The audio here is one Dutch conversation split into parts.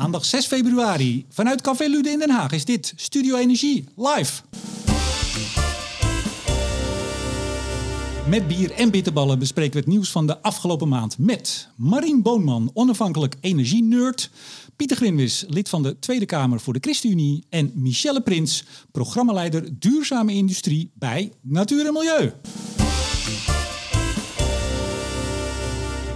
Maandag 6 februari vanuit Café Lude in Den Haag is dit Studio Energie live. Met bier en bitterballen bespreken we het nieuws van de afgelopen maand met Marien Boonman, onafhankelijk energie-nerd, Pieter Grinwis, lid van de Tweede Kamer voor de ChristenUnie en Michelle Prins, programmaleider Duurzame Industrie bij Natuur en Milieu.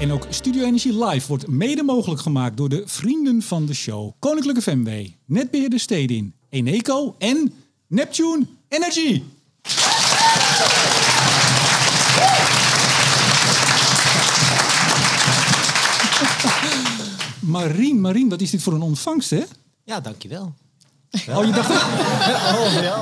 En ook Studio Energie Live wordt mede mogelijk gemaakt door de vrienden van de show. Koninklijke FMW, Netbeheerder Stedin, Eneco en Neptune Energy. Marien, Marien, wat is dit voor een ontvangst, hè? Ja, dankjewel. Oh, je, dacht,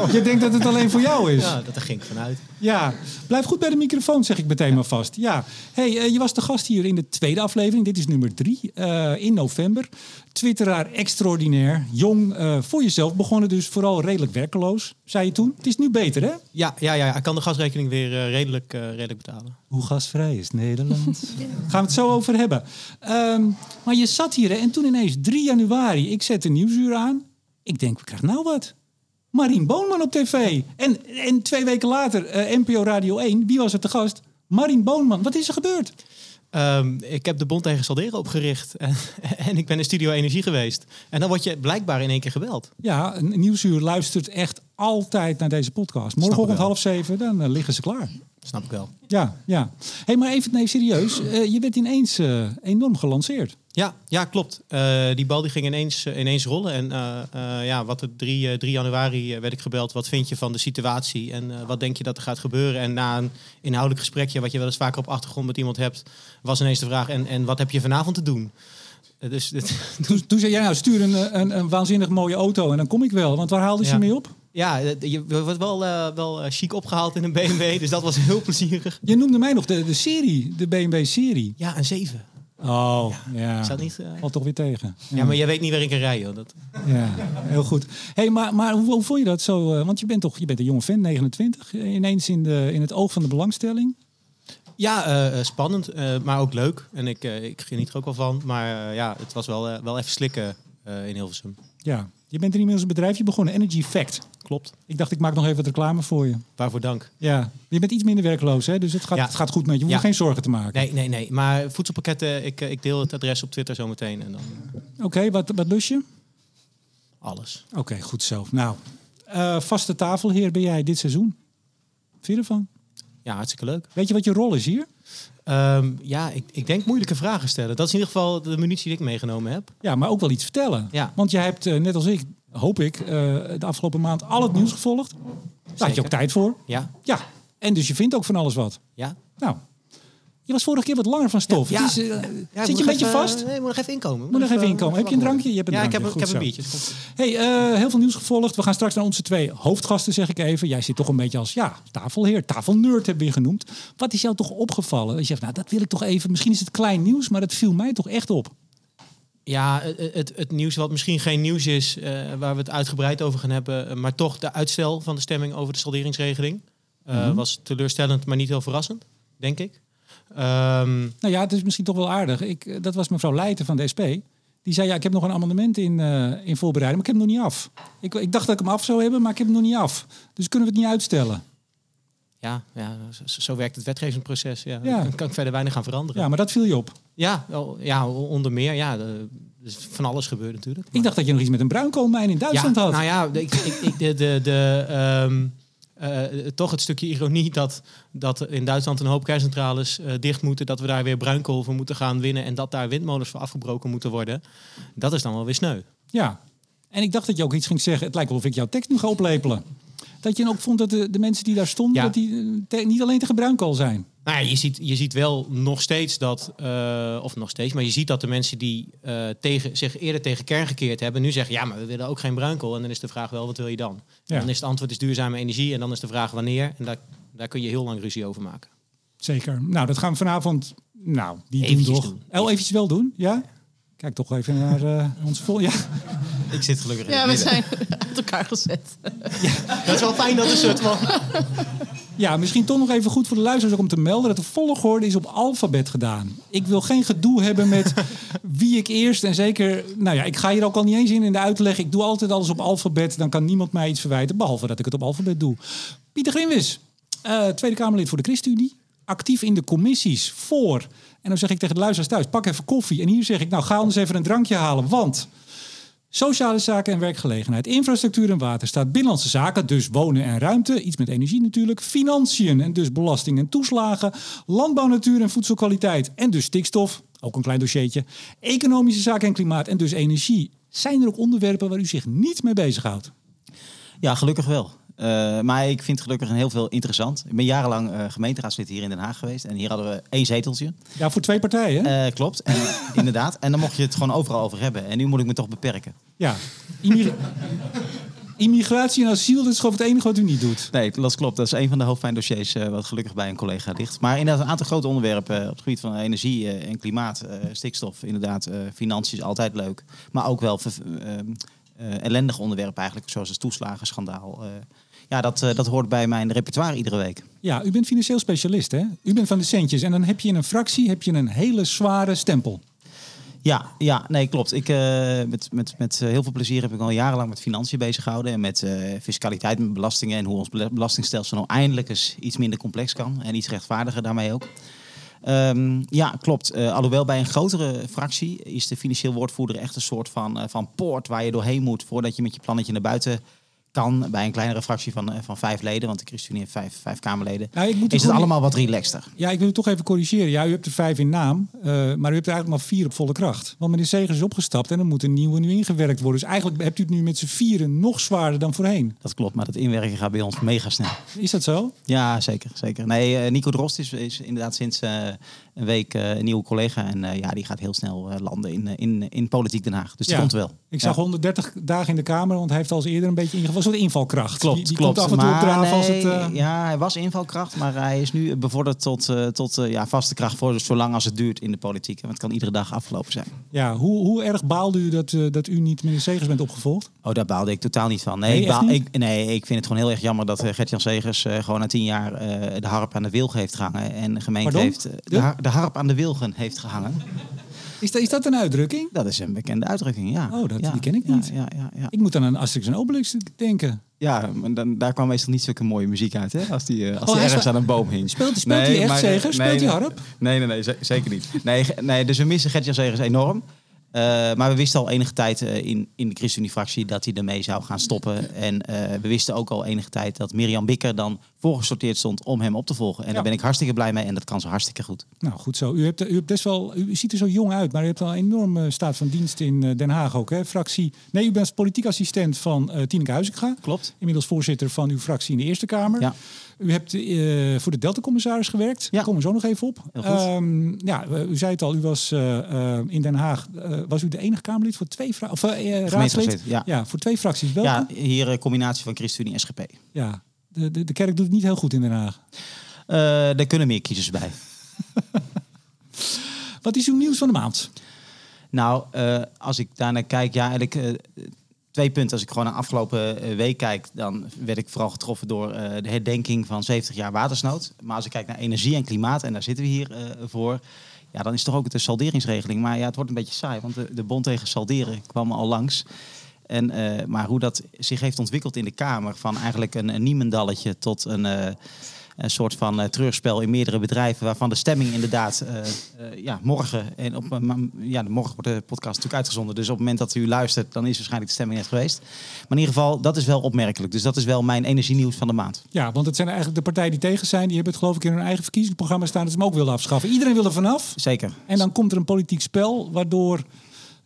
Oh, je denkt dat het alleen voor jou is? Ja, dat daar ging ik vanuit. Ja, blijf goed bij de microfoon, zeg ik meteen maar vast. Ja, hey, eh, je was de gast hier in de tweede aflevering. Dit is nummer drie eh, in november. Twitteraar extraordinair, jong, eh, voor jezelf begonnen, dus vooral redelijk werkeloos, zei je toen. Het is nu beter, hè? Ja, ja, ja, ik kan de gasrekening weer redelijk, redelijk betalen. Hoe gasvrij is Nederland? Gaan we het zo over hebben. Ehm, maar je zat hier hè, en toen ineens 3 januari, ik zet de nieuwsuur aan. Ik denk, we krijgen nou wat. Marien Boonman op tv. En, en twee weken later, eh, NPO Radio 1, wie was er te gast? Marien Boonman. Wat is er gebeurd? Ehm, ik heb de Bond tegen Salderen opgericht en, en ik ben in Studio Energie geweest. En dan word je blijkbaar in één keer gebeld. Ja, een nieuwsuur luistert echt altijd naar deze podcast. Morgenochtend half zeven, dan eh, liggen ze klaar. Snap ik wel. Ja, ja. hey, maar even nee, serieus. Eh, je werd ineens eh, enorm gelanceerd. Ja, ja klopt. Eh, die bal die ging ineens, ineens rollen. En ja, wat er 3, eh, 3 januari werd ik gebeld. Wat vind je van de situatie? En wat denk je dat er gaat gebeuren? En na een inhoudelijk gesprekje, wat je wel eens vaker op achtergrond met iemand hebt, was ineens de vraag: en, en wat heb je vanavond te doen? Dus dit, Toen, toen zei jij, nou, stuur een, een, een waanzinnig mooie auto en dan kom ik wel. Want waar haalde ze Ja. mee op? Ja, eh, je wordt wel, eh, wel eh, chic opgehaald in een BMW. Dus dat was heel plezierig. Je noemde mij nog de, de serie, de BMW-serie. Ja, een 7. Oh, ja. Dat niet? Valt toch weer tegen. Ja, maar jij weet niet waar ik kan rijden. hoor. Dat... Ja, heel goed. Hey, maar maar hoe, hoe vond je dat zo? want je bent toch je bent een jonge vent, 29. eh, Ineens in, de, in het oog van de belangstelling. Ja, spannend, maar ook leuk. En ik, ik geniet er ook wel van. Maar ja, het was wel, wel even slikken in Hilversum. Ja. Je bent er inmiddels een bedrijfje begonnen, Energy Fact. Klopt. Ik dacht, ik maak nog even wat reclame voor je. Waarvoor dank. Ja. Je bent iets minder werkloos, hè? dus het gaat, Ja. het gaat goed met je. Je hoeft Ja. geen zorgen te maken. Nee, nee, nee. Maar voedselpakketten, ik, eh, ik deel het adres op Twitter zometeen. En dan eh, Oké, wat, wat lust je? alles. Oké, goed zo. Nou, eh, vaste tafelheer ben jij dit seizoen. Vind je ervan? Ja, hartstikke leuk. Weet je wat je rol is hier? Ehm, ja, ik, ik denk moeilijke vragen stellen. Dat is in ieder geval de munitie die ik meegenomen heb. Ja, maar ook wel iets vertellen. Ja. Want jij hebt, net als ik, hoop ik, eh, de afgelopen maand al het nieuws gevolgd. Daar had je ook tijd voor. Ja, Ja, en dus je vindt ook van alles wat. ja. Nou, je was vorige keer wat langer van stof. Ja, eh, Ja, ik zit je een beetje even- vast? Nee, ik moet nog even inkomen. Moet nog even inkomen. Heb je een drankje? Je hebt een ja, ik drankje. heb, ik heb een biertje. Hey, eh, heel veel nieuws gevolgd. We gaan straks naar onze twee hoofdgasten, zeg ik even. Jij zit toch een beetje als ja, tafelheer, tafelnerd hebben we je genoemd. Wat is jou toch opgevallen? Je zegt, nou, dat wil ik toch even. Misschien is het klein nieuws, maar dat viel mij toch echt op. Ja, het, het, het nieuws wat misschien geen nieuws is, eh, waar we het uitgebreid over gaan hebben, eh, maar toch de uitstel van de stemming over de salderingsregeling eh, Mhm. was teleurstellend, maar niet heel verrassend, denk ik. Ehm, Nou ja, het is misschien toch wel aardig. Ik, dat was mevrouw Leijten van de SP. Die zei, ja, ik heb nog een amendement in, in voorbereiding, maar ik heb hem nog niet af. Ik, ik dacht dat ik hem af zou hebben, maar ik heb hem nog niet af. Dus kunnen we het niet uitstellen? Ja, ja zo, werkt het wetgevingsproces. Ja, Ja. Dan kan ik verder weinig aan veranderen. Ja, maar dat viel je op. Ja, wel, ja onder meer. Ja, is van alles gebeurd natuurlijk. Ik dacht dat je nog iets met een bruinkoolmijn in Duitsland ja, had. Nou ja, ik, ik, ik, de, de, de, ehm, eh, toch het stukje ironie dat, dat in Duitsland een hoop kerncentrales eh, dicht moeten. Dat we daar weer bruinkool voor moeten gaan winnen. En dat daar windmolens voor afgebroken moeten worden. Dat is dan wel weer sneu. Ja. En ik dacht dat je ook iets ging zeggen. Het lijkt wel of ik jouw tekst nu ga oplepelen. Dat je ook vond dat de, de mensen die daar stonden, Ja. dat die eh, te- niet alleen tegen bruinkool zijn. Nou ja, je ziet, je ziet wel nog steeds dat, eh, of nog steeds, maar je ziet dat de mensen die eh, tegen, zich eerder tegen kern gekeerd hebben, nu zeggen, ja, maar we willen ook geen bruinkool. En dan is de vraag wel, wat wil je dan? Ja. En dan is het antwoord is duurzame energie en dan is de vraag wanneer. En daar, daar kun je heel lang ruzie over maken. Zeker. Nou, dat gaan we vanavond. Nou, die doen Eventjes toch. doen. Oh, eventjes wel doen, ja? Kijk toch even naar eh, ons vol. Ja. Ik zit gelukkig in Ja, het we midden. zijn uit elkaar gezet. Dat is wel fijn dat een soort van... Ja, misschien toch nog even goed voor de luisteraars ook om te melden dat de volgorde is op alfabet gedaan. Ik wil geen gedoe hebben met wie ik eerst en zeker, nou ja, ik ga hier ook al niet eens in in de uitleg. Ik doe altijd alles op alfabet, dan kan niemand mij iets verwijten, behalve dat ik het op alfabet doe. Pieter Grimwis, eh, Tweede Kamerlid voor de ChristenUnie, actief in de commissies voor. En dan zeg ik tegen de luisteraars thuis, pak even koffie. En hier zeg ik, nou ga anders even een drankje halen, want... Sociale zaken en werkgelegenheid, infrastructuur en waterstaat, binnenlandse zaken, dus wonen en ruimte, iets met energie natuurlijk, financiën en dus belasting en toeslagen, landbouw, natuur en voedselkwaliteit en dus stikstof, ook een klein dossiertje, economische zaken en klimaat en dus energie. Zijn er ook onderwerpen waar u zich niet mee bezighoudt? Ja, gelukkig wel. Eh, maar ik vind gelukkig een heel veel interessant. Ik ben jarenlang eh, gemeenteraadslid hier in Den Haag geweest. En hier hadden we één zeteltje. Ja, voor twee partijen. Eh, klopt, en, inderdaad. En dan mocht je het gewoon overal over hebben. En nu moet ik me toch beperken. Ja. Immig- Immigratie en asiel, dat is gewoon het enige wat u niet doet. Nee, dat klopt. Dat is een van de hoofdpijndossiers wat gelukkig bij een collega ligt. Maar inderdaad een aantal grote onderwerpen op het gebied van energie en klimaat. stikstof, inderdaad. financiën is altijd leuk. Maar ook wel ellendige onderwerpen eigenlijk. Zoals het toeslagenschandaal. Ja, dat, eh, dat hoort bij mijn repertoire iedere week. Ja, u bent financieel specialist, hè? U bent van de centjes en dan heb je in een fractie heb je een hele zware stempel. Ja, ja, nee, klopt. Ik, eh, met, met, met eh, heel veel plezier heb ik al jarenlang met financiën bezig gehouden. En met fiscaliteit, met belastingen. En hoe ons bela- belastingstelsel nou eindelijk eens iets minder complex kan. En iets rechtvaardiger daarmee ook. Ehm, ja, klopt. Alhoewel bij een grotere fractie is de financieel woordvoerder echt een soort van, van poort waar je doorheen moet voordat je met je plannetje naar buiten kan. Bij een kleinere fractie van, eh, van vijf leden, want de ChristenUnie heeft vijf, vijf Kamerleden. Nou, ik moet u Is het gewoon- allemaal wat relaxter? Ja, ik wil het toch even corrigeren. Ja, u hebt er vijf in naam, eh, maar u hebt er eigenlijk maar vier op volle kracht. Want meneer Segers is opgestapt en dan moet een nieuwe nu ingewerkt worden. Dus eigenlijk hebt u het nu met z'n vieren nog zwaarder dan voorheen. Dat klopt, maar dat inwerken gaat bij ons mega snel. Is dat zo? Ja, zeker. zeker. Nee, eh, Nico Drost is, is inderdaad sinds een week een nieuwe collega. En ja, die gaat heel snel landen in, in, in politiek Den Haag. Dus die Ja. komt wel. Ik Ja. zag 130 dagen in de Kamer, want hij heeft al eens eerder een beetje ingevallen. Een soort invalkracht. Klopt, die, die klopt. komt af en toe Maar opdraven als nee, het... eh, Ja, hij was invalkracht, maar hij is nu bevorderd tot, eh, tot eh, ja, vaste kracht voor zolang als het duurt in de politiek. Want het kan iedere dag afgelopen zijn. Ja, hoe, hoe erg baalde u dat, dat u niet meneer Segers bent opgevolgd? Oh, daar baalde ik totaal niet van. Nee, Nee, ik, niet? nee ik vind het gewoon heel erg jammer dat Gert-Jan Segers gewoon na tien jaar de harp aan de wilgen heeft gehangen. En de gemeente Pardon? heeft de, De? har- de harp aan de wilgen heeft gehangen. Is, dat is dat een uitdrukking? Dat is een bekende uitdrukking, ja. Oh, dat- Ja, die ken ik niet. Ja, ja, ja. Ik moet aan een Asterix en Obelix denken. Ja, maar dan, daar kwam meestal niet zulke mooie muziek uit, hè? Als die, eh, als Oh, die hij ergens aan een boom hing. Speelt- speelt hij echt, Segers? Speelt hij nee, harp? Nee, nee, nee, ze- zeker niet. Nee, nee, dus we missen Gert-Jan Segers enorm. Eh, maar we wisten al enige tijd eh, in, in de ChristenUnie-fractie dat hij ermee zou gaan stoppen. En eh, we wisten ook al enige tijd dat Mirjam Bikker dan voorgesorteerd stond om hem op te volgen. En Ja. daar ben ik hartstikke blij mee en dat kan ze hartstikke goed. Nou, goed zo. U, hebt, u, hebt best wel, u ziet er zo jong uit, maar u hebt al een enorme staat van dienst in Den Haag ook. Hè? Fractie. Nee, u bent politiek assistent van Tineke Huizinga. Klopt. Inmiddels voorzitter van uw fractie in de Eerste Kamer. Ja. U hebt eh, voor de Delta-commissaris gewerkt. Ja. Daar komen we zo nog even op. Ehm, ja, u zei het al, u was eh, eh, in Den Haag. was u de enige Kamerlid voor twee fra- of, eh, raadslid? ja. Ja, voor twee fracties. Welke? Ja, hier een combinatie van ChristenUnie en SGP. Ja. De, de, de kerk doet het niet heel goed in Den Haag. Daar kunnen meer kiezers bij. Wat is uw nieuws van de maand? Nou, als ik daarnaar kijk, ja, eigenlijk twee punten. Als ik gewoon naar afgelopen eh, week kijk, dan werd ik vooral getroffen door eh, de herdenking van 70 jaar watersnood. Maar als ik kijk naar energie en klimaat, en daar zitten we hier eh, voor, ja, dan is toch ook de salderingsregeling. Maar ja, het wordt een beetje saai, want de, bond tegen salderen kwam al langs. En, maar hoe dat zich heeft ontwikkeld in de Kamer, van eigenlijk een, een niemendalletje tot een, een soort van eh, treurspel in meerdere bedrijven, waarvan de stemming inderdaad eh, eh, ja, morgen, en op, ja, morgen wordt de podcast natuurlijk uitgezonden, dus op het moment dat u luistert, dan is waarschijnlijk de stemming net geweest. Maar in ieder geval, dat is wel opmerkelijk. Dus dat is wel mijn energienieuws van de maand. Ja, want het zijn eigenlijk de partijen die tegen zijn. Die hebben het geloof ik in hun eigen verkiezingsprogramma staan. Dat ze hem ook wilden afschaffen. Iedereen wil er vanaf. Zeker. En dan komt er een politiek spel waardoor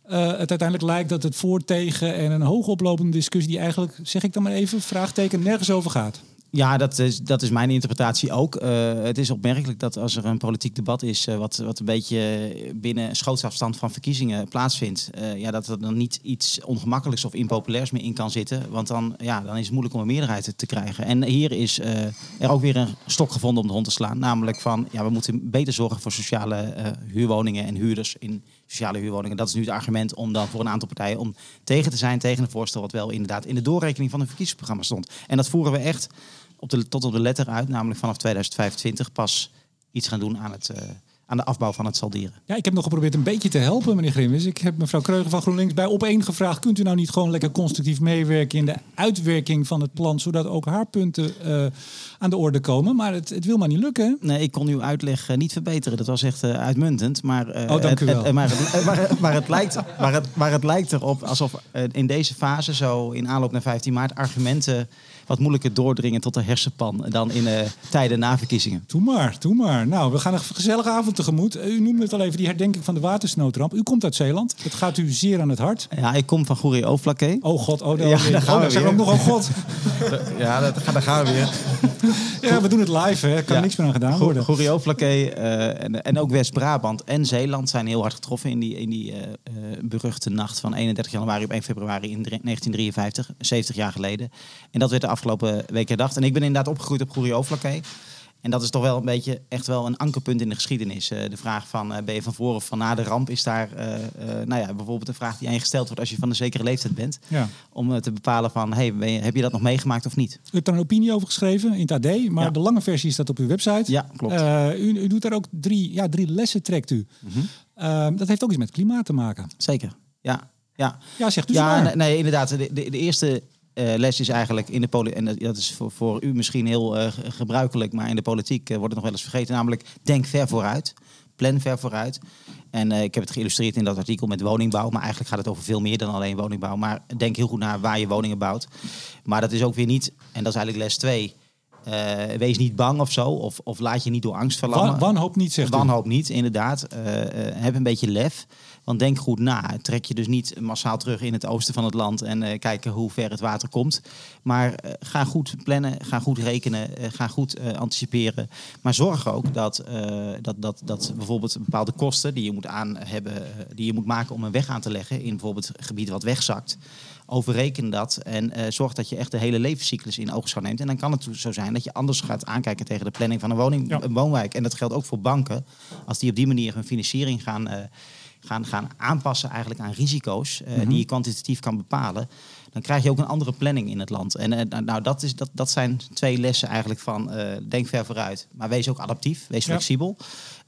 het uiteindelijk lijkt dat het voor, tegen en een hoogoplopende discussie die eigenlijk, zeg ik dan maar even, vraagteken nergens over gaat. Ja, dat is, dat is mijn interpretatie ook. Eh, het is opmerkelijk dat als er een politiek debat is, eh, wat, wat een beetje binnen schootsafstand van verkiezingen plaatsvindt, eh, ja, dat er dan niet iets ongemakkelijks of impopulairs meer in kan zitten. Want dan, ja, dan is het moeilijk om een meerderheid te krijgen. En hier is er ook weer een stok gevonden om de hond te slaan. Namelijk van, ja, we moeten beter zorgen voor sociale huurwoningen en huurders in sociale huurwoningen. Dat is nu het argument om dan voor een aantal partijen om tegen te zijn tegen een voorstel wat wel inderdaad in de doorrekening van een verkiezingsprogramma stond. En dat voeren we echt op de, tot op de letter uit, namelijk vanaf 2025 pas iets gaan doen aan het. eh, aan de afbouw van het salderen. Ja, ik heb nog geprobeerd een beetje te helpen, meneer Grimwis. Ik heb mevrouw Kreuger van GroenLinks bij op één gevraagd... kunt u nou niet gewoon lekker constructief meewerken in de uitwerking van het plan... zodat ook haar punten eh, aan de orde komen. Maar het, het wil maar niet lukken. Nee, ik kon uw uitleg eh, niet verbeteren. Dat was echt eh, uitmuntend. Maar, Oh, dank u het- wel. het- maar, het, maar, maar, het lijkt, maar, het, maar het lijkt erop alsof in deze fase, zo in aanloop naar 15 maart, argumenten wat moeilijker doordringen tot de hersenpan dan in eh, tijden na verkiezingen. Doe maar, doe maar. Nou, we gaan een gezellige avond tegemoet. Eh, U noemde het al even, die herdenking van de watersnoodramp. U komt uit Zeeland. Het gaat u zeer aan het hart. Ja, ik kom van Goeree Overflakkee. Oh god, oh, Ja, daar gaan oh, we weer. ook nog, oh god. Ja, dat, daar gaan we weer. Ja, we doen het live, hè. Er kan Ja. niks meer aan gedaan worden. Goeree Overflakkee eh, en, en ook West-Brabant en Zeeland zijn heel hard getroffen in die, in die eh, eh, beruchte nacht van 31 januari op 1 februari in drie- 1953, 70 jaar geleden. En dat werd de afgelopen week herdacht. En ik ben inderdaad opgegroeid op Goeree Overflakkee. En dat is toch wel een beetje echt wel een ankerpunt in de geschiedenis. Eh, de vraag van eh, ben je van voor of van na de ramp is daar eh, nou ja, bijvoorbeeld een vraag die aan je gesteld wordt als je van een zekere leeftijd bent. Ja. Om te bepalen van hey, ben je- heb je dat nog meegemaakt of niet? U hebt daar een opinie over geschreven in het AD, maar Ja. de lange versie staat op uw website. Ja, klopt. U, u doet daar ook drie, ja, drie lessen, trekt u. Mhm. Eh, dat heeft ook iets met klimaat te maken. Zeker. Ja, ja. Ja, zegt u Ja, zwaar. nee, nee, inderdaad. De, de, de eerste eh, les is eigenlijk in de politiek, en dat- dat is voor, voor u misschien heel eh, ge- gebruikelijk, maar in de politiek eh, wordt het nog wel eens vergeten, namelijk denk ver vooruit. Plan ver vooruit. En ik heb het geïllustreerd in dat artikel met woningbouw. Maar eigenlijk gaat het over veel meer dan alleen woningbouw. Maar denk heel goed naar waar je woningen bouwt. Maar dat is ook weer niet, en dat is eigenlijk les 2. wees niet bang of zo. Of, of laat je niet door angst verlammen. Wan, wanhoop niet, zegt u. Wanhoop niet, inderdaad. Heb een beetje lef. Want denk goed na. Trek je dus niet massaal terug in het oosten van het land en eh, kijken hoe ver het water komt. Maar eh, ga goed plannen, ga goed rekenen, eh, ga goed anticiperen. Maar zorg ook dat, dat, dat, dat bijvoorbeeld bepaalde kosten die je moet aan hebben, die je moet maken om een weg aan te leggen in bijvoorbeeld gebied wat wegzakt. Overreken dat en zorg dat je echt de hele levenscyclus in oogschouw neemt. En dan kan het zo zijn dat je anders gaat aankijken tegen de planning van een, woning, Ja. een woonwijk. En dat geldt ook voor banken. Als die op die manier hun financiering gaan, gaan, gaan aanpassen eigenlijk aan risico's eh, Mhm. die je kwantitatief kan bepalen, dan krijg je ook een andere planning in het land. En eh, nou, nou, dat, is, dat, dat zijn twee lessen eigenlijk van eh, denk ver vooruit, maar wees ook adaptief, wees Ja. flexibel.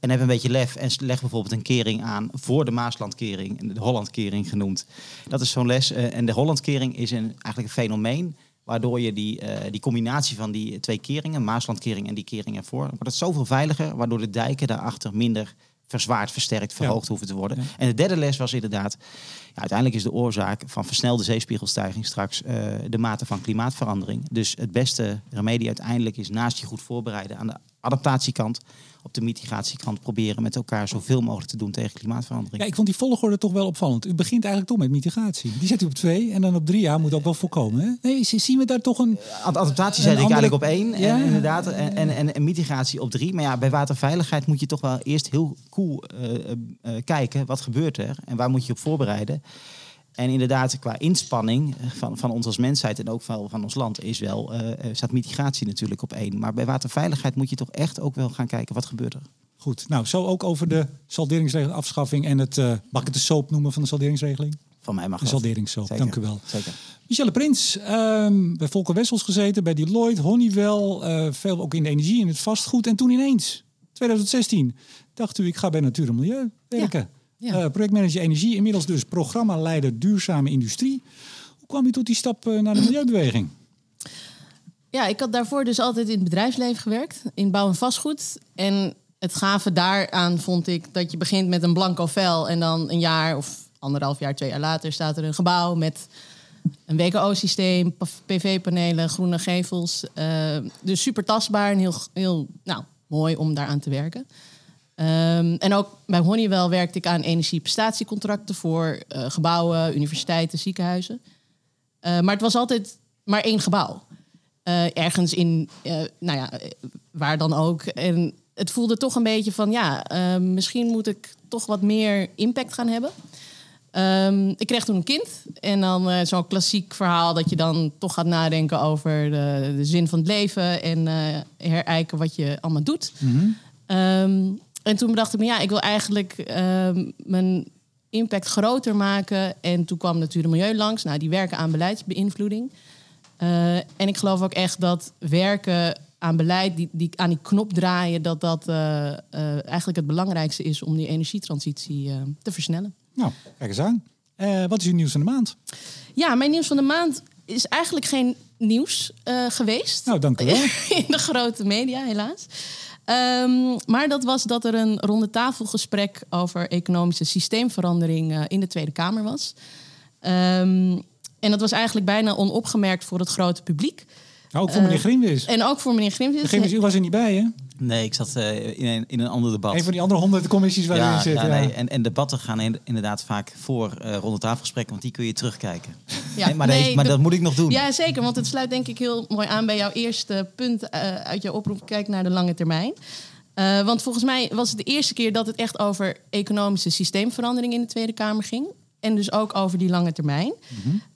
En heb een beetje lef en leg bijvoorbeeld een kering aan voor de Maaslandkering, de Hollandkering genoemd. Dat is zo'n les. en de Hollandkering is een, eigenlijk een fenomeen waardoor je die, die combinatie van die twee keringen, Maaslandkering en die kering ervoor, wordt het zoveel veiliger, waardoor de dijken daarachter minder verzwaard, versterkt, verhoogd hoeven te worden. Ja. En de derde les was inderdaad, ja, uiteindelijk is de oorzaak van versnelde zeespiegelstijging straks eh, de mate van klimaatverandering. Dus het beste remedie uiteindelijk is naast je goed voorbereiden aan de adaptatiekant, op de mitigatiekant proberen met elkaar zoveel mogelijk te doen tegen klimaatverandering. Ja, ik vond die volgorde toch wel opvallend. U begint eigenlijk toch met mitigatie. Die zet u op twee en dan op drie jaar moet ook wel voorkomen. Hè? Nee, zien we daar toch een... Ad- Adaptatie zet ik andere- eigenlijk op één, Ja. en, inderdaad, en, en, en, mitigatie op drie. Maar ja, bij waterveiligheid moet je toch wel eerst heel cool eh, eh, eh, kijken, wat gebeurt er en waar moet je op voorbereiden. En inderdaad, qua inspanning van, van ons als mensheid en ook van, van ons land, is wel, eh, eh, staat mitigatie natuurlijk op één. Maar bij waterveiligheid moet je toch echt ook wel gaan kijken, wat gebeurt er? Goed, nou, zo ook over de salderingsregeling, afschaffing en het, eh mag ik het de soap noemen van de salderingsregeling? Van mij mag De dat. salderingssoap, Zeker, dank u wel. Zeker. Michelle Prins, ehm, bij Volker Wessels gezeten, bij Deloitte, Honeywell, eh, veel ook in de energie en het vastgoed. En toen ineens, 2016, dacht u, ik ga bij Natuur en Milieu werken. Ja. Eh, projectmanager energie, inmiddels dus programmaleider duurzame industrie. Hoe kwam u tot die stap eh, naar de milieubeweging? Ja, ik had daarvoor dus altijd in het bedrijfsleven gewerkt, in bouw en vastgoed. En het gave daaraan vond ik dat je begint met een blanco vel en dan een jaar of anderhalf jaar, twee jaar later staat er een gebouw met een WKO-systeem, PV-panelen, groene gevels. eh, dus super tastbaar en heel, heel nou, mooi om daaraan te werken. Ehm, en ook bij Honeywell werkte ik aan energieprestatiecontracten voor eh, gebouwen, universiteiten, ziekenhuizen. Eh, maar het was altijd maar één gebouw. Eh, ergens in, nou ja, waar dan ook. En het voelde toch een beetje van, ja, eh, misschien moet ik toch wat meer impact gaan hebben. Ehm, ik kreeg toen een kind. En dan zo'n klassiek verhaal dat je dan toch gaat nadenken over de, de zin van het leven. En herijken wat je allemaal doet. Ehm, en toen bedacht ik me, ja, ik wil eigenlijk ehm, mijn impact groter maken. En toen kwam Natuur en Milieu langs. Nou, die werken aan beleidsbeïnvloeding. Eh, en ik geloof ook echt dat werken aan beleid, die, die, aan die knop draaien, dat dat eh, eh, eigenlijk het belangrijkste is om die energietransitie te versnellen. Nou, kijk eens aan. Wat is uw nieuws van de maand? Ja, mijn nieuws van de maand is eigenlijk geen nieuws geweest. Nou, dank u wel. in de grote media, helaas. Ehm, maar dat was dat er een ronde tafelgesprek over economische systeemverandering eh, in de Tweede Kamer was. Ehm, en dat was eigenlijk bijna onopgemerkt voor het grote publiek. Ook voor meneer Grimwis. En ook voor meneer Grimwis. Grimwis, u was er niet bij, hè? Nee, ik zat eh, in, een, in een ander debat. Een van die andere honderd commissies waar u in ja, zit. ja, ja. nee. En, en debatten gaan in- inderdaad vaak voor eh ronde tafelgesprekken, want die kun je terugkijken. Ja, Nee, maar nee, nee, maar de- dat moet ik nog doen. Ja, zeker. Want het sluit denk ik heel mooi aan bij jouw eerste punt eh, uit jouw oproep. Kijk naar de lange termijn. Eh, want volgens mij was het de eerste keer dat het echt over economische systeemverandering in de Tweede Kamer ging. En dus ook over die lange termijn.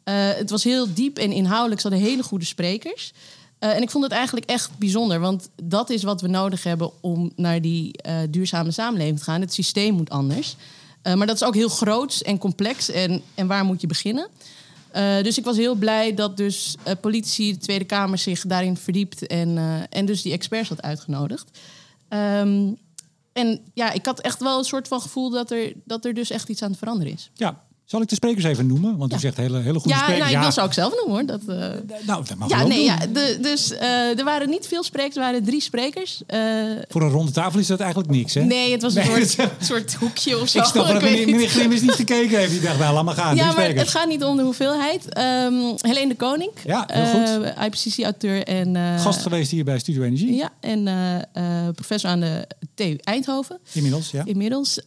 Eh, het was heel diep en inhoudelijk. Ze hadden hele goede sprekers. Eh, en ik vond het eigenlijk echt bijzonder. Want dat is wat we nodig hebben om naar die eh, duurzame samenleving te gaan. Het systeem moet anders. Eh, maar dat is ook heel groots en complex. En, en waar moet je beginnen? Eh, dus ik was heel blij dat dus eh, politici, de Tweede Kamer zich daarin verdiept en, eh, en dus die experts had uitgenodigd. Ehm, en ja, ik had echt wel een soort van gevoel dat er, dat er dus echt iets aan het veranderen is. Ja. Zal ik de sprekers even noemen? Want u Ja. zegt hele, hele goede ja, sprekers. nou, ik wil ze ook zelf noemen hoor. Dat, eh, Nou, dat mag ja, nee, doen. ja, de, dus eh, er waren niet veel sprekers, er waren drie sprekers. Eh, Voor een ronde tafel is dat eigenlijk niks, hè? nee, het was een Nee, soort, soort hoekje of zo. Ik snap dat meneer, Grimwis niet gekeken heeft. Die dacht, nou, laat maar gaan. Ja, maar het gaat niet om de hoeveelheid. Ehm Helene de Koning, Ja, IPCC-auteur en... Gast geweest hier bij Studio Energie. Ja, en professor aan de TU Eindhoven Inmiddels, ja. inmiddels.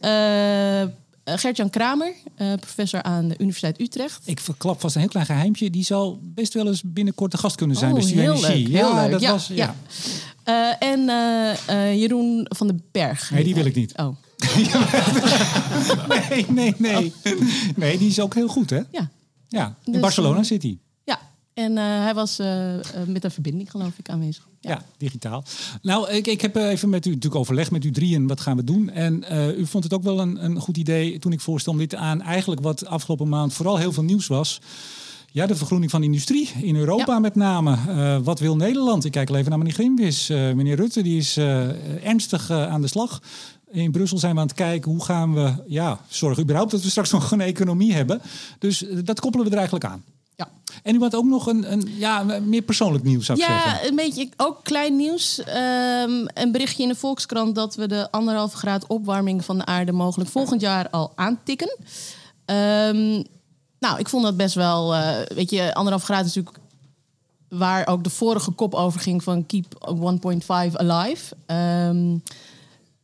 Eh, Gert-Jan Kramer, eh, professor aan de Universiteit Utrecht. Ik verklap vast een heel klein geheimtje. Die zal best wel eens binnenkort de gast kunnen zijn Oh, bij Studio heel Energie. leuk, heel ja, leuk. dat Ja, was... Ja. ja. Eh, en Jeroen van den Berg. Nee, die wil ik niet. Oh, Nee, nee, nee. Nee, die is ook heel goed, hè? ja. Ja, in Dus, Barcelona zit hij. En eh, hij was eh, eh, met een verbinding, geloof ik, aanwezig. Ja. digitaal. Nou, ik, ik heb even met u natuurlijk overlegd met u drieën wat gaan we doen. En u vond het ook wel een, een goed idee toen ik voorstel om dit aan eigenlijk wat afgelopen maand vooral heel veel nieuws was. Ja, de vergroening van de industrie in Europa Ja. met name. Wat wil Nederland? Ik kijk al even naar meneer Grimwis. Meneer Rutte die is ernstig aan de slag. In Brussel zijn we aan het kijken hoe gaan we ja, zorgen überhaupt dat we straks nog een economie hebben. Dus dat koppelen we er eigenlijk aan. Ja. En u had ook nog een, een ja, meer persoonlijk nieuws, zou ik zeggen. Ja, een beetje ook klein nieuws. Ehm, een berichtje in de Volkskrant dat we de anderhalve graad opwarming van de aarde mogelijk volgend jaar al aantikken. Ehm, nou, ik vond dat best wel, eh, weet je, anderhalve graad is natuurlijk waar ook de vorige kop over ging van Keep 1.5 Alive. Ehm,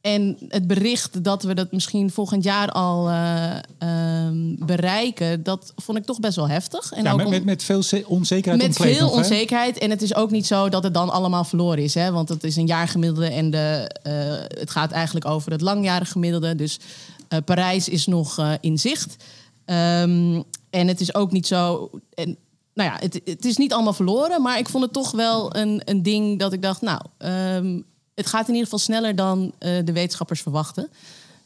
en het bericht dat we dat misschien volgend jaar al eh, ehm, bereiken, dat vond ik toch best wel heftig. En Ja, ook met, met, met veel ze- onzekerheid met veel nog, hè? onzekerheid. En het is ook niet zo dat het dan allemaal verloren is. Hè? Want het is een jaargemiddelde en de, eh, het gaat eigenlijk over het langjarig gemiddelde. Dus eh, Parijs is nog in zicht. Ehm, en het is ook niet zo. En, nou ja, het, het is niet allemaal verloren. Maar ik vond het toch wel een, een ding dat ik dacht, nou, ehm, het gaat in ieder geval sneller dan eh, de wetenschappers verwachten.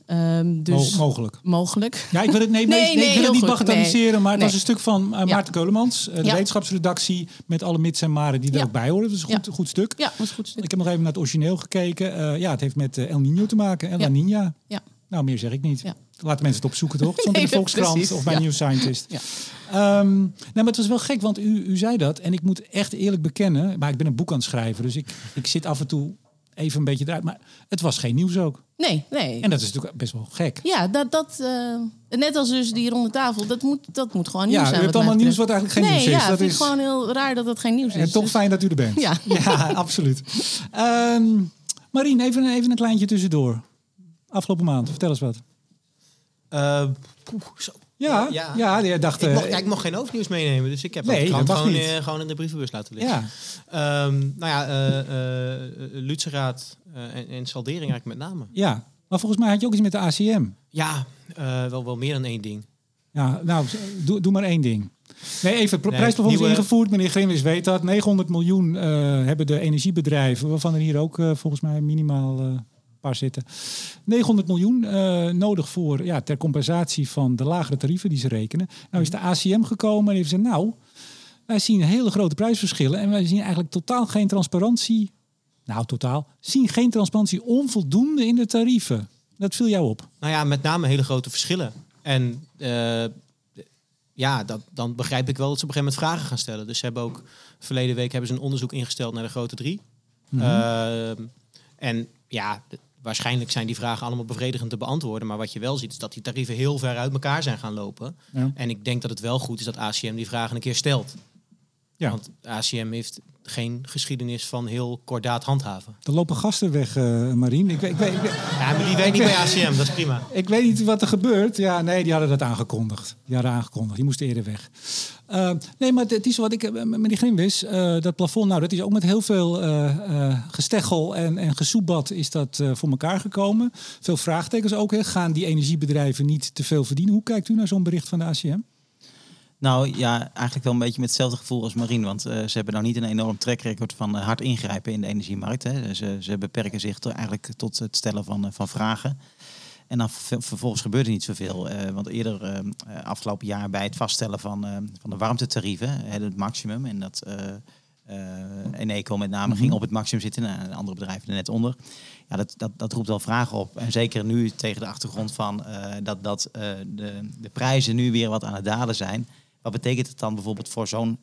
Ehm, dus Mo- mogelijk. mogelijk. Ja, ik wil het, nee, nee, Nee, nee, nee, ik wil het heel niet goed. bagatelliseren, maar het was een stuk van eh, Ja. Maarten Keulemans, eh, de Ja. wetenschapsredactie, met alle mits en maren die er ook bij horen. Dat is een goed, goed stuk. Ja, was goed. Ik heb nog even naar het origineel gekeken. Ja, het heeft met El Nino te maken en La Ja. Nina. Ja. Nou, meer zeg ik niet. Ja. Laten mensen het opzoeken, toch? In de Volkskrant precies. of bij Ja. New Scientist. Ja. Ehm, nee, maar het was wel gek, want u, u zei dat. En ik moet echt eerlijk bekennen, maar ik ben een boek aan het schrijven. Dus ik, ik zit af en toe even een beetje eruit. Maar het was geen nieuws ook. Nee, nee. En dat is natuurlijk best wel gek. Ja, dat, dat, eh, net als dus die ronde tafel, dat moet, dat moet gewoon nieuws Ja, zijn. hebt wat mij allemaal nieuws wat eigenlijk geen nee, nieuws is. Ja, dat vind is gewoon heel raar dat dat geen nieuws is. En toch Dus- fijn dat u er bent. Ja. ja absoluut. Ehm Marien, even, even een kleintje tussendoor. Afgelopen maand, vertel eens wat. Eh, poeh, zo. Ja, ja. Ja. je dacht... Ik eh, mocht, ja, ik mocht geen hoofdnieuws meenemen, dus ik heb Nee, dat gewoon, eh, gewoon in de brievenbus laten liggen. ja. Ehm, nou ja, eh eh Lutzeraad eh, en, en saldering eigenlijk met name. ja, maar volgens mij had je ook iets met de ACM. Ja, eh, wel, wel meer dan één ding. Ja, nou, doe, doe maar één ding. Nee, even, prijsplafond is ingevoerd. Meneer Grimwis weet dat. 900 miljoen eh, hebben de energiebedrijven, waarvan er hier ook eh, volgens mij minimaal eh paar zitten. 900 miljoen eh, nodig voor, ja, ter compensatie van de lagere tarieven die ze rekenen. Nou is de ACM gekomen en heeft gezegd, nou, wij zien hele grote prijsverschillen en wij zien eigenlijk totaal geen transparantie. Nou, totaal. Zien geen transparantie onvoldoende in de tarieven. Dat viel jou op. Nou ja, met name hele grote verschillen. En eh, ja, dat, dan begrijp ik wel dat ze op een gegeven moment vragen gaan stellen. Dus ze hebben ook verleden week hebben ze een onderzoek ingesteld naar de grote drie. Ehm, en ja, waarschijnlijk zijn die vragen allemaal bevredigend te beantwoorden. Maar wat je wel ziet is dat die tarieven heel ver uit elkaar zijn gaan lopen. Ja. En ik denk dat het wel goed is dat ACM die vragen een keer stelt. Ja. Want ACM heeft geen geschiedenis van heel kordaat handhaven. Er lopen gasten weg, eh Marien. Ik, weet- ik, weet- ik, weet- Ja, maar die werkt niet bij ACM, dat is prima. ik weet niet wat er gebeurt. Ja, nee, die hadden dat aangekondigd. Die hadden aangekondigd. Die moesten eerder weg. Eh, nee, maar het is wat ik eh, met die Grimwis, eh dat plafond, nou, dat is ook met heel veel gesteggel en, en gesoebat is dat voor elkaar gekomen. Veel vraagtekens ook. Hè. Gaan die energiebedrijven niet te veel verdienen? Hoe kijkt u naar zo'n bericht van de ACM? Nou ja, eigenlijk wel een beetje met hetzelfde gevoel als Marien. Want eh, ze hebben nou niet een enorm track record van eh, hard ingrijpen in de energiemarkt. Hè. Ze, ze beperken zich to- eigenlijk tot het stellen van, eh, van vragen. En dan ver- vervolgens gebeurt er niet zoveel. Want eerder, eh, eh, afgelopen jaar, bij het vaststellen van, eh, van de warmtetarieven, het maximum. En dat Eneco met name ging op het maximum zitten. En andere bedrijven er net onder. Ja, dat, dat, dat roept wel vragen op. En zeker nu tegen de achtergrond van dat, dat de, de prijzen nu weer wat aan het dalen zijn. Wat betekent het dan bijvoorbeeld voor zo'n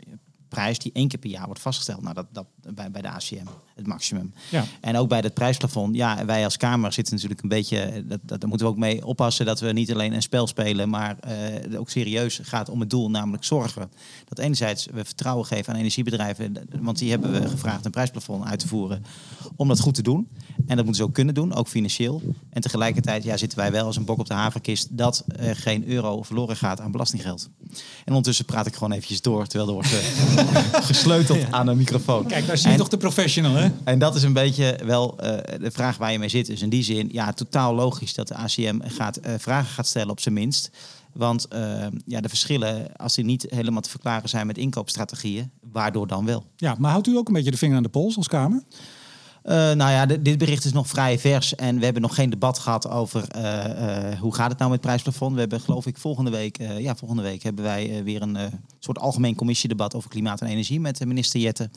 prijs die één keer per jaar wordt vastgesteld? Nou, dat, dat bij, bij de ACM, het maximum. Ja. En ook bij het prijsplafond. Ja, wij als Kamer zitten natuurlijk een beetje. Dat, dat, daar moeten we ook mee oppassen dat we niet alleen een spel spelen, maar eh, ook serieus gaat om het doel, namelijk zorgen dat enerzijds we vertrouwen geven aan energiebedrijven, want die hebben we gevraagd een prijsplafond uit te voeren om dat goed te doen. En dat moeten ze ook kunnen doen, ook financieel. En tegelijkertijd ja, zitten wij wel als een bok op de haverkist dat er geen euro verloren gaat aan belastinggeld. En ondertussen praat ik gewoon eventjes door, terwijl er wordt eh, gesleuteld aan een microfoon. Kijk, daar zie je En- toch de professional, hè? en dat is een beetje wel eh, de vraag waar je mee zit. Dus in die zin, ja, totaal logisch dat de ACM gaat, eh, vragen gaat stellen op zijn minst. Want eh, ja, de verschillen, als die niet helemaal te verklaren zijn met inkoopstrategieën, waardoor dan wel? Ja, maar houdt u ook een beetje de vinger aan de pols als Kamer? Nou ja, dit bericht is nog vrij vers en we hebben nog geen debat gehad over hoe gaat het nou met het prijsplafond. We hebben geloof ik volgende week, ja, volgende week hebben wij weer een soort algemeen commissiedebat over klimaat en energie met minister Jette.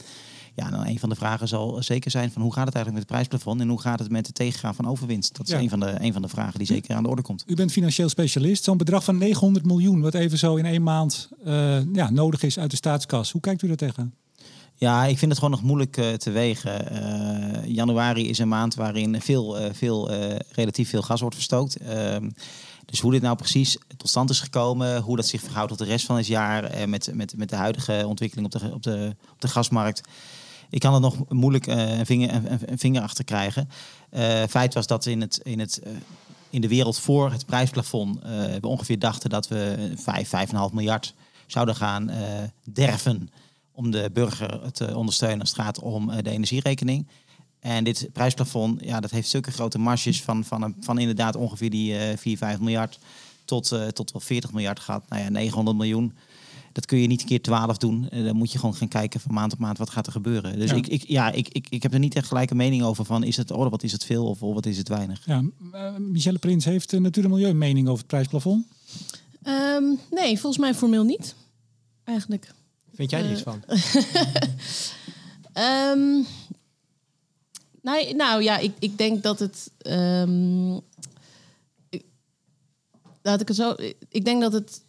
Ja, nou, een van de vragen zal zeker zijn van hoe gaat het eigenlijk met het prijsplafond en hoe gaat het met het tegengaan van overwinst. Dat is Ja. een, van de, een van de vragen die zeker aan de orde komt. U bent financieel specialist. Zo'n bedrag van 900 miljoen, wat even zo in één maand eh, ja, nodig is uit de staatskas. Hoe kijkt u daar tegen? Ja, ik vind het gewoon nog moeilijk eh, te wegen. Eh, januari is een maand waarin veel, veel, relatief veel gas wordt verstookt. Ehm, dus hoe dit nou precies tot stand is gekomen, hoe dat zich verhoudt tot de rest van het jaar met, met, met de huidige ontwikkeling op de, op, de, op de gasmarkt. Ik kan er nog moeilijk eh, een, vinger, vinger achter krijgen. Eh, feit was dat in, het, in, het, eh, in de wereld voor het prijsplafond we ongeveer dachten dat we 5, 5,5 miljard zouden gaan derven om de burger te ondersteunen als het gaat om de energierekening. En dit prijsplafond, ja, dat heeft zulke grote marges van, van, van inderdaad ongeveer die eh 4, 5 miljard tot, tot wel 40 miljard gehad. Nou ja, 900 miljoen. Dat kun je niet keer 12 doen. Eh, dan moet je gewoon gaan kijken van maand op maand wat gaat er gebeuren. Dus Ja. ik, ik, ja, ik, ik, ik heb er niet echt gelijk een mening over van is het, oh, wat is het veel of oh, wat is het weinig. Ja, eh, Michelle Prins heeft uh, Natuur en Milieu een mening over het prijsplafond. Ehm, nee, volgens mij formeel niet. Eigenlijk. Vind jij er Eh, iets van? Ehm, nou, nou ja, ik, ik denk dat het. ehm, ik- laat ik het zo. Ik denk dat het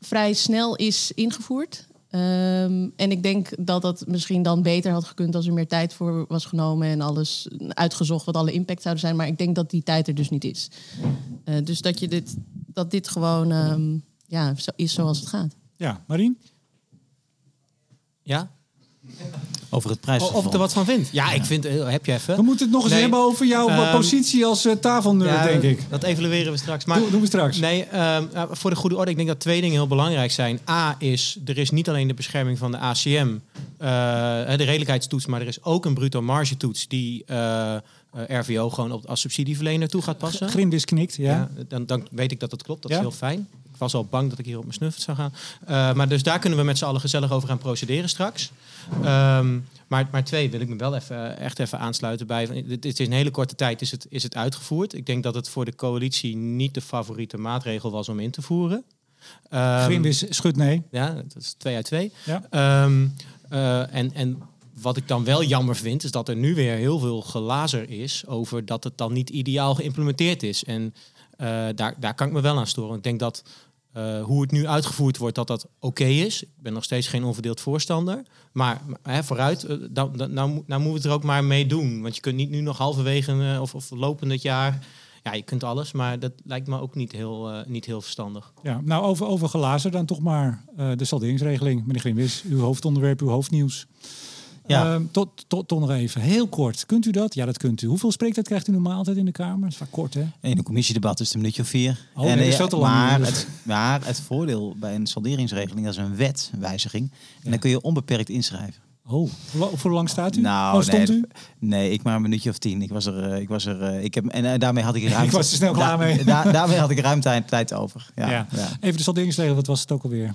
vrij snel is ingevoerd. Ehm, en ik denk dat dat misschien dan beter had gekund als er meer tijd voor was genomen en alles uitgezocht wat alle impact zouden zijn. Maar ik denk dat die tijd er dus niet is. Eh, dus dat, je dit, dat dit gewoon ehm, ja, zo is zoals het gaat. Ja, Marien? Ja? Over het Of prijsplafond. of ik er wat van vind? Ja, ik vind... eh, Heb je even? We moeten het nog eens Nee. hebben over jouw eh, Ehm, positie als eh, tafelnerd, Ja, denk ik. Dat evalueren we straks. Maar Doen, doen we straks. Nee, ehm, nou, voor de goede orde, ik denk dat twee dingen heel belangrijk zijn. A is, er is niet alleen de bescherming van de ACM, eh, de redelijkheidstoets, maar er is ook een bruto margetoets die eh, eh, RVO gewoon op, als subsidieverlener toe gaat passen. Grindis knikt, ja. Ja, dan, dan weet ik dat dat klopt, dat Ja. is heel fijn. ik was al bang dat ik hier op mijn snuffert zou gaan. Eh, maar dus daar kunnen we met z'n allen gezellig over gaan procederen straks. Ehm, maar, maar twee wil ik me wel even, echt even aansluiten bij. dit is een hele korte tijd is het, is het uitgevoerd. Ik denk dat het voor de coalitie niet de favoriete maatregel was om in te voeren. Ehm, Grimwis schudt nee. ja, dat is twee uit twee. Ja. Ehm, eh, en, en wat ik dan wel jammer vind, is dat er nu weer heel veel gelazer is over dat het dan niet ideaal geïmplementeerd is. En eh, daar, daar kan ik me wel aan storen. Ik denk dat eh, hoe het nu uitgevoerd wordt, dat dat oké is. Ik ben nog steeds geen onverdeeld voorstander. Maar hè, vooruit, dan, nou, moet- nou moeten we het er ook maar mee doen. Want je kunt niet nu nog halverwege eh, of, of lopend het jaar... Ja, je kunt alles, maar dat lijkt me ook niet heel, niet heel verstandig. Ja, nou, over, over dan toch maar de salderingsregeling. Meneer Grimwis, uw hoofdonderwerp, uw hoofdnieuws. Ja. Ehm, tot, tot, tot nog even, heel kort. Kunt u dat? Ja, dat kunt u. Hoeveel spreektijd krijgt u normaal altijd in de Kamer? Dat is vaak kort, hè? In een commissiedebat is het een minuutje of vier. Oh, nee, dat is eh, veel te lang. Maar het, maar het voordeel bij een salderingsregeling, dat is een wetwijziging. En dan kun je onbeperkt inschrijven. Oh, voor lang staat u? Nou, oh, stond nee, u? Nee, ik maar een minuutje of tien. Ik was er, eh, ik was er, eh, ik heb, en daarmee had ik ruimte. Ik was er snel klaar mee. Da- daarmee had ik ruim tijd, tijd over. Ja, Ja. ja. Even de salderingsregel, wat was het ook alweer?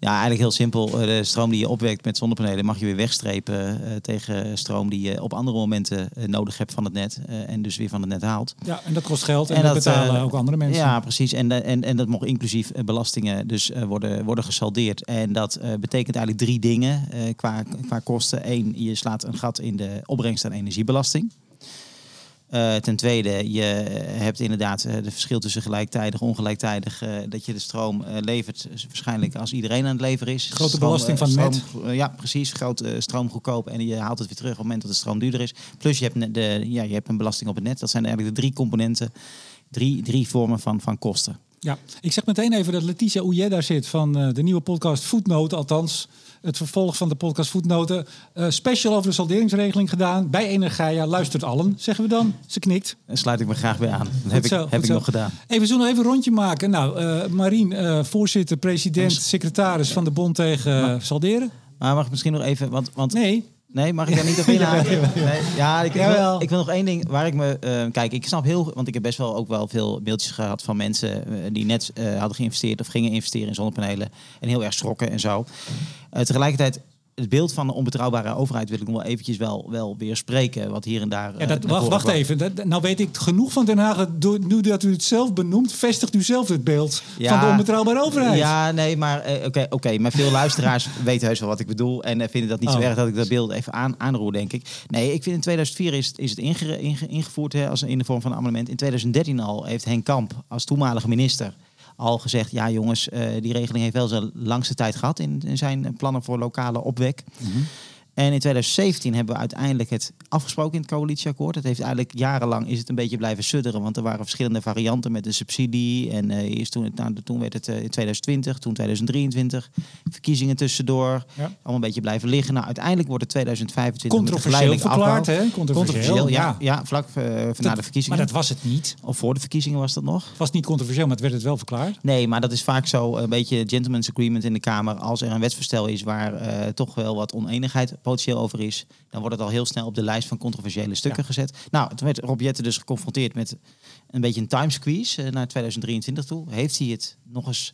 Ja, eigenlijk heel simpel. Eh, De stroom die je opwekt met zonnepanelen mag je weer wegstrepen eh, tegen stroom die je op andere momenten eh, nodig hebt van het net. en dus weer van het net haalt. Ja, en dat kost geld en, En dat, dat, betalen ook andere mensen. Ja, precies. En, en, en dat mag inclusief belastingen dus worden, worden gesaldeerd. En dat betekent eigenlijk drie dingen qua, qua kosten. Eén, je slaat een gat in de opbrengst aan energiebelasting. Eh, ten tweede, je hebt inderdaad eh, de verschil tussen gelijktijdig en ongelijktijdig. eh, dat je de stroom eh, levert, waarschijnlijk als iedereen aan het leveren is. Grote Stroom, belasting eh, van net. stroom, eh, ja, precies. Groot eh, stroom goedkoop en je haalt het weer terug op het moment dat de stroom duurder is. Plus je hebt, de, ja, je hebt een belasting op het net. Dat zijn eigenlijk de drie componenten, drie, drie vormen van, van kosten. Ja, ik zeg meteen even dat Letitia daar zit van eh, de nieuwe podcast Voetnoten. Althans, het vervolg van de podcast Voetnoten. Eh, special over de salderingsregeling gedaan bij Energia. Luistert allen, zeggen we dan. Ze knikt. Daar sluit ik me graag bij aan. Dat heb ik, heb ik nog gedaan. Even, we zullen nog even een rondje maken. Nou, eh Marien, eh, voorzitter, president, secretaris van de Bond tegen Salderen. Maar mag ik misschien nog even, want, want Nee, Nee, mag ik daar niet op inhaken? Nee, ja, ik, wil, ik wil nog één ding waar ik me... eh, kijk, ik snap heel... Want ik heb best wel ook wel veel mailtjes gehad van mensen... eh, die net eh, hadden geïnvesteerd of gingen investeren in zonnepanelen. En heel erg schrokken en zo. Eh, tegelijkertijd, het beeld van een onbetrouwbare overheid... wil ik nog wel eventjes wel, wel weer spreken. Wat hier en daar... ja, eh, dat, wacht, wacht even. Dat, nou weet ik genoeg van Den Haag. Dat door- Nu dat u het zelf benoemt, vestigt u zelf het beeld Ja. van de onbetrouwbare overheid. Ja, nee, maar eh, oké, oké. maar veel luisteraars weten heus wel wat ik bedoel en eh, vinden dat niet zo Oh. erg dat ik dat beeld even aan, aanroer, denk ik. Nee, ik vind in 2004 is, het- is het inge- inge- ingevoerd hè, als in de vorm van een amendement. In 2013 al heeft Henk Kamp als toenmalige minister al gezegd, ja jongens, eh, die regeling heeft wel zijn langste tijd gehad in, in zijn plannen voor lokale opwek. En in 2017 hebben we uiteindelijk het afgesproken in het coalitieakkoord. Het heeft eigenlijk jarenlang is het een beetje blijven sudderen, want er waren verschillende varianten met de subsidie. En eh, eerst toen, het, nou, toen werd het eh, in 2020, toen 2023, verkiezingen tussendoor. Ja. Allemaal een beetje blijven liggen. Nou, uiteindelijk wordt het 2025 met een Controversieel verklaard, hè? Controversieel, ja, ja. vlak eh, na de Maar verkiezingen. dat was het niet. Of voor de verkiezingen was dat nog. Het was niet controversieel, maar het werd het wel verklaard. Nee, maar dat is vaak zo een beetje gentleman's agreement in de Kamer. Als er een wetsvoorstel is waar toch wel wat oneenigheid potentieel over is, dan wordt het al heel snel op de lijst van controversiële stukken gezet. Nou, toen werd Rob Jetten dus geconfronteerd met een beetje een time squeeze eh, naar 2023 toe. Heeft hij het nog eens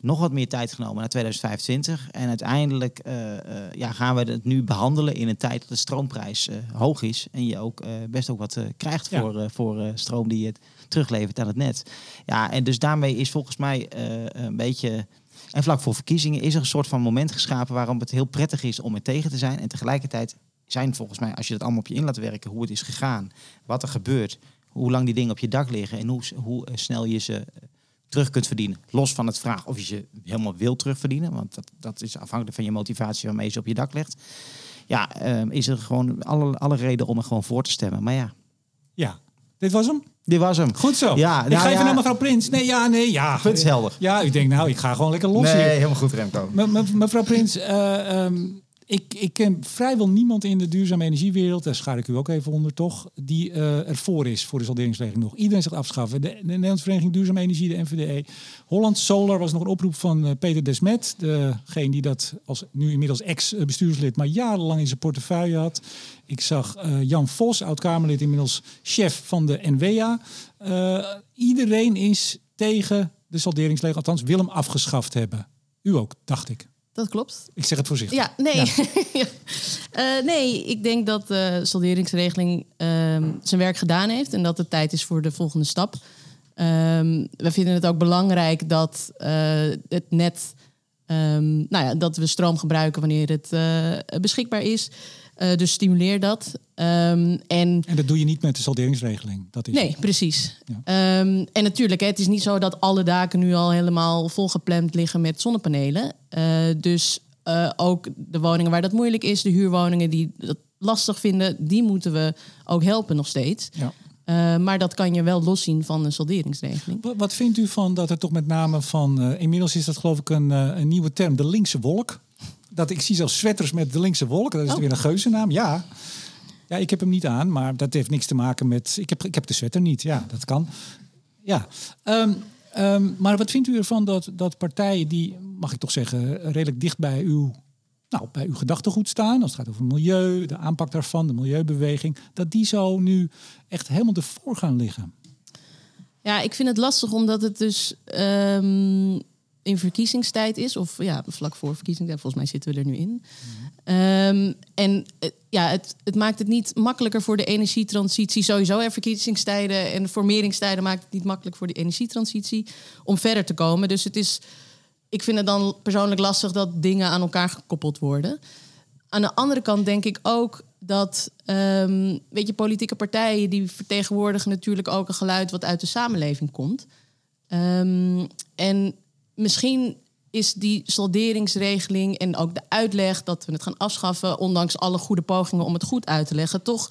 nog wat meer tijd genomen naar 2025. En uiteindelijk eh, eh, ja, gaan we het nu behandelen in een tijd dat de stroomprijs hoog is. En je ook best ook wat krijgt Ja. voor, voor stroom die je teruglevert aan het net. Ja, en dus daarmee is volgens mij een beetje. En vlak voor verkiezingen is er een soort van moment geschapen waarom het heel prettig is om er tegen te zijn. En tegelijkertijd zijn volgens mij, als je dat allemaal op je in laat werken, hoe het is gegaan, wat er gebeurt, hoe lang die dingen op je dak liggen en hoe, hoe eh, snel je ze eh, terug kunt verdienen. Los van het vraag of je ze helemaal wil terugverdienen, want dat, dat is afhankelijk van je motivatie waarmee je ze op je dak legt. Ja, ehm, is er gewoon alle, alle reden om er gewoon voor te stemmen. Maar ja, Ja, dit was hem. dit was hem. Goed zo. Ja, ik nou ga even ja. naar mevrouw Prins. Nee, ja, nee, ja. Punt is helder. Ja, u denkt nou, ik ga gewoon lekker los hier. helemaal goed Remco. Me- me- mevrouw Prins, ehm, ik, ik ken vrijwel niemand in de duurzame energiewereld, daar schaar ik u ook even onder toch, die eh ervoor is voor de salderingsregeling nog. Iedereen zegt afschaffen. De, de Nederlandse Vereniging Duurzame Energie, de NVDE. Holland Solar was nog een oproep van eh, Peter Desmet, degene die dat als nu inmiddels ex-bestuurslid, maar jarenlang in zijn portefeuille had. Ik zag eh, Jan Vos, oud-Kamerlid, inmiddels chef van de NWA. Iedereen is tegen de salderingsregel, althans wil hem afgeschaft hebben. U ook, dacht ik. Dat klopt. Ik zeg het voorzichtig. Ja, nee. Ja. Eh, nee, ik denk dat de salderingsregeling ehm, zijn werk gedaan heeft en dat het tijd is voor de volgende stap. Ehm, we vinden het ook belangrijk dat eh, het net, ehm, nou ja, dat we stroom gebruiken wanneer het eh, beschikbaar is. Eh, dus stimuleer dat. Ehm, en En dat doe je niet met de salderingsregeling. Dat is Nee, precies. Ja. Ehm, en natuurlijk, hè, het is niet zo dat alle daken nu al helemaal volgepland liggen met zonnepanelen. Eh, dus eh, ook de woningen waar dat moeilijk is, de huurwoningen die dat lastig vinden, die moeten we ook helpen nog steeds. Ja. Maar dat kan je wel loszien van een salderingsregeling. Wat, wat vindt u van dat er toch met name van... inmiddels is dat geloof ik een, een nieuwe term, de linkse wolk. Dat ik zie zelfs sweaters met de linkse wolk. Dat is Oh. weer een geuzennaam, ja. Ja, ik heb hem niet aan, maar dat heeft niks te maken met... Ik heb, ik heb de sweater niet, ja, dat kan. Ja, Ehm, ehm, maar wat vindt u ervan dat, dat partijen die, mag ik toch zeggen, redelijk dicht bij uw, nou, bij uw gedachtegoed staan... als het gaat over milieu, de aanpak daarvan, de milieubeweging... dat die zo nu echt helemaal ervoor gaan liggen? Ja, ik vind het lastig omdat het dus ehm, in verkiezingstijd is. Of ja, vlak voor verkiezingstijd. Volgens mij zitten we er nu in. Ehm, en ja, het, het maakt het niet makkelijker voor de energietransitie. Sowieso, hè, verkiezingstijden en formeringstijden maakt het niet makkelijk voor de energietransitie om verder te komen. Dus het is, ik vind het dan persoonlijk lastig dat dingen aan elkaar gekoppeld worden. Aan de andere kant denk ik ook dat, ehm, weet je, politieke partijen die vertegenwoordigen natuurlijk ook een geluid wat uit de samenleving komt. Ehm, en misschien is die salderingsregeling en ook de uitleg dat we het gaan afschaffen, ondanks alle goede pogingen om het goed uit te leggen, toch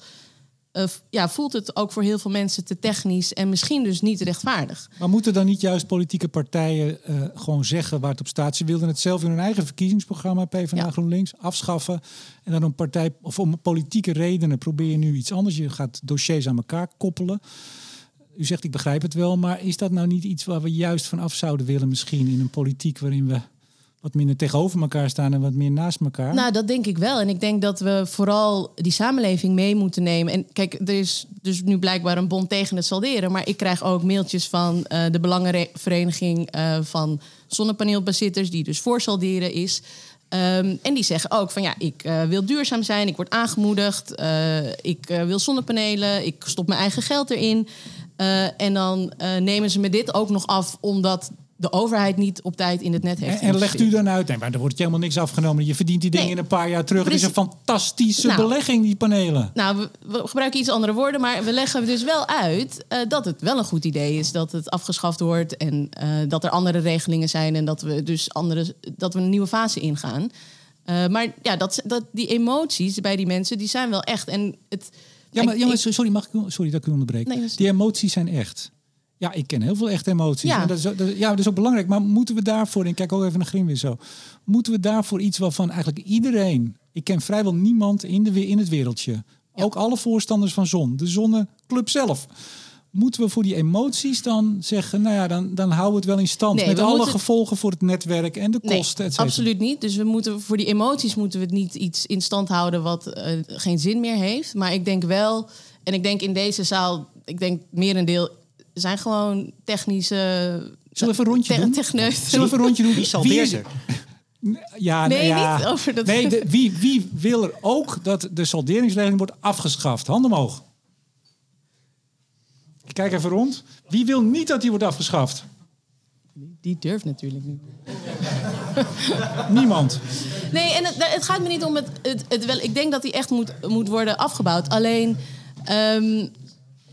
eh, ja, voelt het ook voor heel veel mensen te technisch en misschien dus niet rechtvaardig. Maar moeten dan niet juist politieke partijen eh, gewoon zeggen waar het op staat? Ze wilden het zelf in hun eigen verkiezingsprogramma, PvdA Ja. GroenLinks, afschaffen. En dan om partij of om politieke redenen probeer je nu iets anders. Je gaat dossiers aan elkaar koppelen. U zegt, ik begrijp het wel, maar is dat nou niet iets waar we juist van af zouden willen misschien in een politiek waarin we wat minder tegenover elkaar staan en wat meer naast elkaar? Nou, dat denk ik wel. En ik denk dat we vooral die samenleving mee moeten nemen. En kijk, er is dus nu blijkbaar een bond tegen het salderen. Maar ik krijg ook mailtjes van eh, de Belangenvereniging eh, van zonnepaneelbezitters, die dus voor salderen is. Ehm, en die zeggen ook van ja, ik eh, wil duurzaam zijn, ik word aangemoedigd, ik wil zonnepanelen, ik stop mijn eigen geld erin. Eh, en dan eh, nemen ze me dit ook nog af omdat de overheid niet op tijd in het net heeft. en, en legt u dan uit, nee, maar er wordt helemaal niks afgenomen. Je verdient die dingen Nee. in een paar jaar terug. Het is een fantastische Nou. belegging, die panelen. Nou, we, we gebruiken iets andere woorden, maar we leggen dus wel uit eh, dat het wel een goed idee is dat het afgeschaft wordt en dat er andere regelingen zijn en dat we dus andere, dat we een nieuwe fase ingaan. Maar ja, dat, dat, die emoties bij die mensen, die zijn wel echt. En het, Ja, maar, ja, maar sorry, mag ik, sorry dat ik u onderbreek. Nee, dat is- Die emoties zijn echt. Ja, ik ken heel veel echte emoties. Ja. En dat is, dat, ja, dat is ook belangrijk. Maar moeten we daarvoor, en ik kijk ook even naar Grimwis zo. Moeten we daarvoor iets waarvan eigenlijk iedereen... Ik ken vrijwel niemand in, de, in het wereldje. Ook alle voorstanders van zon. De zonneclub zelf. Moeten we voor die emoties dan zeggen... Nou ja, dan, dan houden we het wel in stand. Nee, met alle moeten- gevolgen voor het netwerk en de Nee, kosten, absoluut niet. Dus we moeten, voor die emoties moeten we het niet iets in stand houden wat eh, geen zin meer heeft. Maar ik denk wel, en ik denk in deze zaal, ik denk merendeel zijn gewoon technische. Zullen we even een rondje te- doen? techneuten. Zullen we even een rondje doen? Wie saldeert is- er? Ja, Nee, ja. niet over dat- Nee, de- wie, wie wil er ook dat de salderingsregeling wordt afgeschaft? Handen omhoog. Ik kijk even rond. Wie wil niet dat die wordt afgeschaft? Die durft natuurlijk niet. Niemand. Nee, en het, het gaat me niet om het, het, het wel. Ik denk dat die echt moet, moet worden afgebouwd. Alleen, ehm,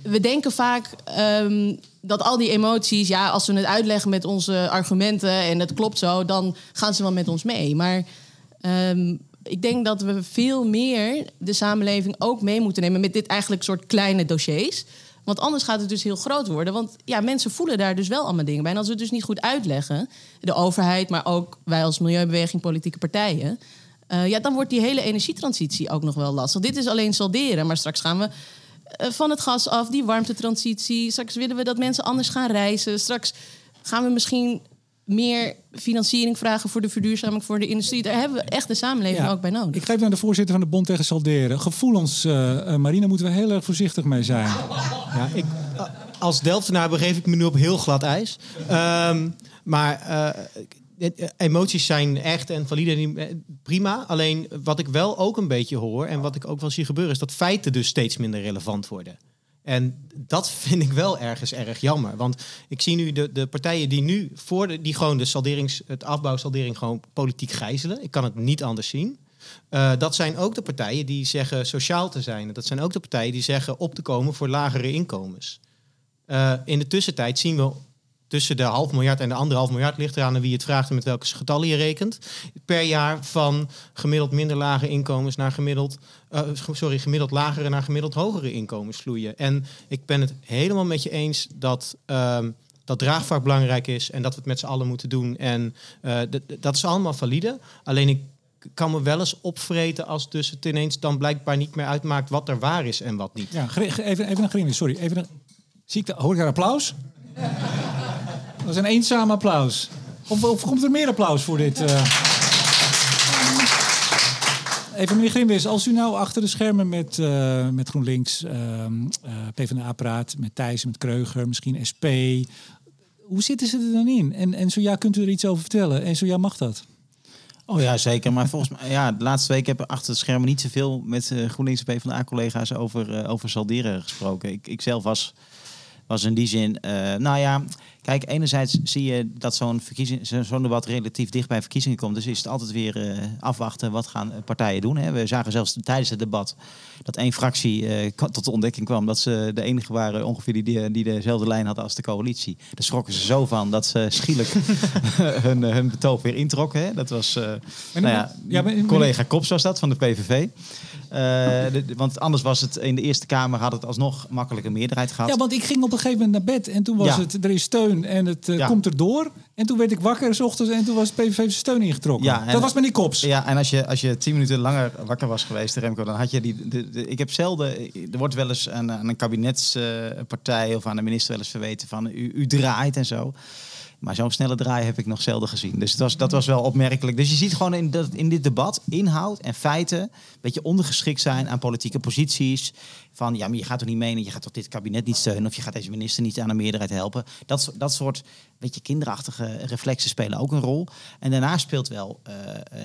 we denken vaak ehm, dat al die emoties, ja, als we het uitleggen met onze argumenten en het klopt zo, dan gaan ze wel met ons mee. Maar ehm, ik denk dat we veel meer de samenleving ook mee moeten nemen met dit eigenlijk soort kleine dossiers. Want anders gaat het dus heel groot worden. Want ja, mensen voelen daar dus wel allemaal dingen bij. En als we het dus niet goed uitleggen, de overheid, maar ook wij als milieubeweging, politieke partijen. eh, ja, dan wordt die hele energietransitie ook nog wel lastig. Dit is alleen salderen, maar straks gaan we eh, van het gas af, die warmtetransitie. Straks willen we dat mensen anders gaan reizen. Straks gaan we misschien meer financiering vragen voor de verduurzaming voor de industrie. Daar hebben we echt de samenleving Ja. ook bij nodig. Ik geef aan de voorzitter van de Bond tegen Salderen. Gevoelens, eh eh, Marina, moeten we heel erg voorzichtig mee zijn. Ja, ik, als Delftenaar begeef ik me nu op heel glad ijs. Ehm, maar eh, eh, emoties zijn echt en valide en eh, prima. Alleen wat ik wel ook een beetje hoor en wat ik ook wel zie gebeuren... is dat feiten dus steeds minder relevant worden. En dat vind ik wel ergens erg jammer. Want ik zie nu de, de partijen die nu voor de, die gewoon de salderings, het afbouwsaldering gewoon politiek gijzelen. Ik kan het niet anders zien. Eh, dat zijn ook de partijen die zeggen sociaal te zijn. Dat zijn ook de partijen die zeggen op te komen voor lagere inkomens. Eh, in de tussentijd zien we tussen de half miljard en de anderhalf miljard ligt eraan aan wie het vraagt en met welke getallen je rekent. Per jaar van gemiddeld minder lage inkomens naar gemiddeld, eh, sorry, gemiddeld lagere naar gemiddeld hogere inkomens vloeien. En ik ben het helemaal met je eens dat. ehm, dat draagvlak belangrijk is en dat we het met z'n allen moeten doen. En eh, dat is allemaal valide. Alleen ik kan me wel eens opvreten als dus het ineens dan blijkbaar niet meer uitmaakt wat er waar is en wat niet. Ja, even, even een grimwis, sorry. Even een, zie ik hoor ik daar applaus? Dat is een eenzaam applaus. Of, of komt er meer applaus voor dit? eh? Even meneer Grimwis, als u nou achter de schermen met, eh, met GroenLinks, eh, PvdA praat, met Thijs, met Kreuger, misschien SP. Hoe zitten ze er dan in? En, en zo ja, kunt u er iets over vertellen? En zo ja, mag dat? Oh ja, zeker. Maar volgens mij, ja, de laatste week heb ik achter de schermen niet zoveel met GroenLinks en PvdA-collega's over, eh, over salderen gesproken. Ik, ik zelf was, was in die zin, nou ja, kijk, enerzijds zie je dat zo'n zo'n debat relatief dicht bij verkiezingen komt. Dus is het altijd weer eh, afwachten, wat gaan eh, partijen doen. Hè? We zagen zelfs tijdens het debat dat één fractie eh, tot de ontdekking kwam dat ze de enige waren ongeveer die, die, dezelfde lijn hadden als de coalitie. Daar schrokken ze zo van dat ze schielijk hun, hun betoog weer introkken. Hè? Dat was, nou ja, Ja, maar- collega Kops was dat van de PVV. De- want anders was het in de Eerste Kamer had het alsnog makkelijke meerderheid gehad. Ja, want ik ging op een gegeven moment naar bed en toen was Ja. het, er is steun en het eh, Ja. komt erdoor. En toen werd ik wakker s ochtends en toen was PVV zijn steun ingetrokken. Ja, dat was meneer Kops. Ja, en als je, als je tien minuten langer wakker was geweest, Remco, dan had je die. De, de- ik heb zelden. Er wordt wel eens aan, aan een kabinetspartij of aan de minister wel eens verweten van u, u draait en zo. Maar zo'n snelle draai heb ik nog zelden gezien. Dus het was, dat was wel opmerkelijk. Dus je ziet gewoon in, dat, in dit debat inhoud en feiten een beetje ondergeschikt zijn aan politieke posities. Van ja, maar je gaat toch niet menen, je gaat toch dit kabinet niet steunen of je gaat deze minister niet aan een meerderheid helpen. Dat, dat soort beetje kinderachtige reflexen spelen ook een rol. En daarna speelt wel, eh,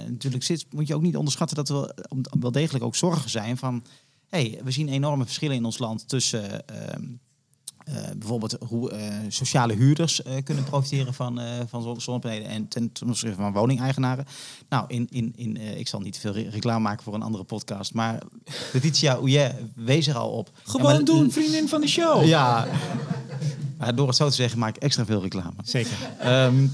natuurlijk zit, moet je ook niet onderschatten dat er wel, degelijk ook zorgen zijn van, hey, we zien enorme verschillen in ons land tussen ehm, eh, bijvoorbeeld hoe eh, sociale huurders eh, kunnen profiteren van, van zon- zonnepanelen en ten, ten opzichte van woningeigenaren. Nou, in, in, in, ik zal niet veel re- reclame maken voor een andere podcast, maar Letitia Ouillet wees er al op. Gewoon maar- doen, vriendin van de show. Ja, maar door het zo te zeggen maak ik extra veel reclame. Zeker. Ehm,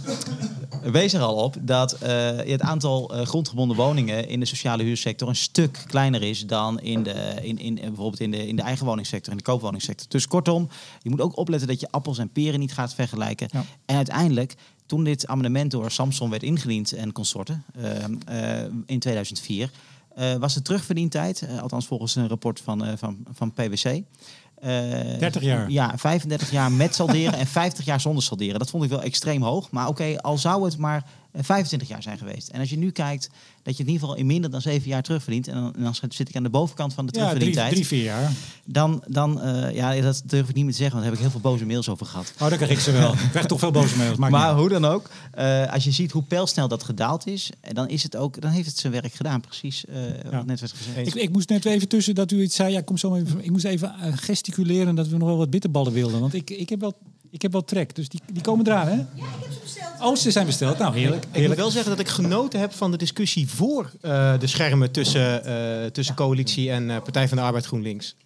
wees er al op dat het aantal grondgebonden woningen in de sociale huursector een stuk kleiner is dan in de, in, in, bijvoorbeeld in de, in de eigen woningsector, in de koopwoningsector. Dus kortom, je moet ook opletten dat je appels en peren niet gaat vergelijken. Ja. En uiteindelijk, toen dit amendement door Samson werd ingediend en consorten ehm, eh, in 2004, eh, was de terugverdientijd, eh, althans volgens een rapport van, van, van PwC. eh, 30 jaar. Ja, 35 jaar met salderen en 50 jaar zonder salderen. Dat vond ik wel extreem hoog. Maar oké, al zou het maar 25 jaar zijn geweest. En als je nu kijkt dat je in ieder geval in minder dan 7 jaar terugverdient. En dan, en dan zit ik aan de bovenkant van de Ja, drie, terugverdientijd. drie, vier jaar. Dan, dan eh, ja, dat durf ik niet meer te zeggen, want daar heb ik heel veel boze mails over gehad. Oh, dan krijg ik ze wel. Ik krijg toch veel boze mails. Maar hoe dan ook, eh, als je ziet hoe pijlsnel dat gedaald is, eh, dan, is het ook, dan heeft het zijn werk gedaan. Precies eh, wat net werd gezegd. Ik, ik moest net even tussen dat u iets zei. Ja, kom zo even. Ik moest even eh, gesticuleren dat we nog wel wat bitterballen wilden. Want ik, ik, heb, wel, ik heb wel trek. Dus die, die komen eraan, hè? Ja, ik heb ze besteld. Oh, ze zijn besteld. Nou, heerlijk. Ik moet heerlijk. wel zeggen dat ik genoten heb van de discussie voor eh, de schermen tussen, eh, tussen coalitie en eh, Partij van de Arbeid GroenLinks.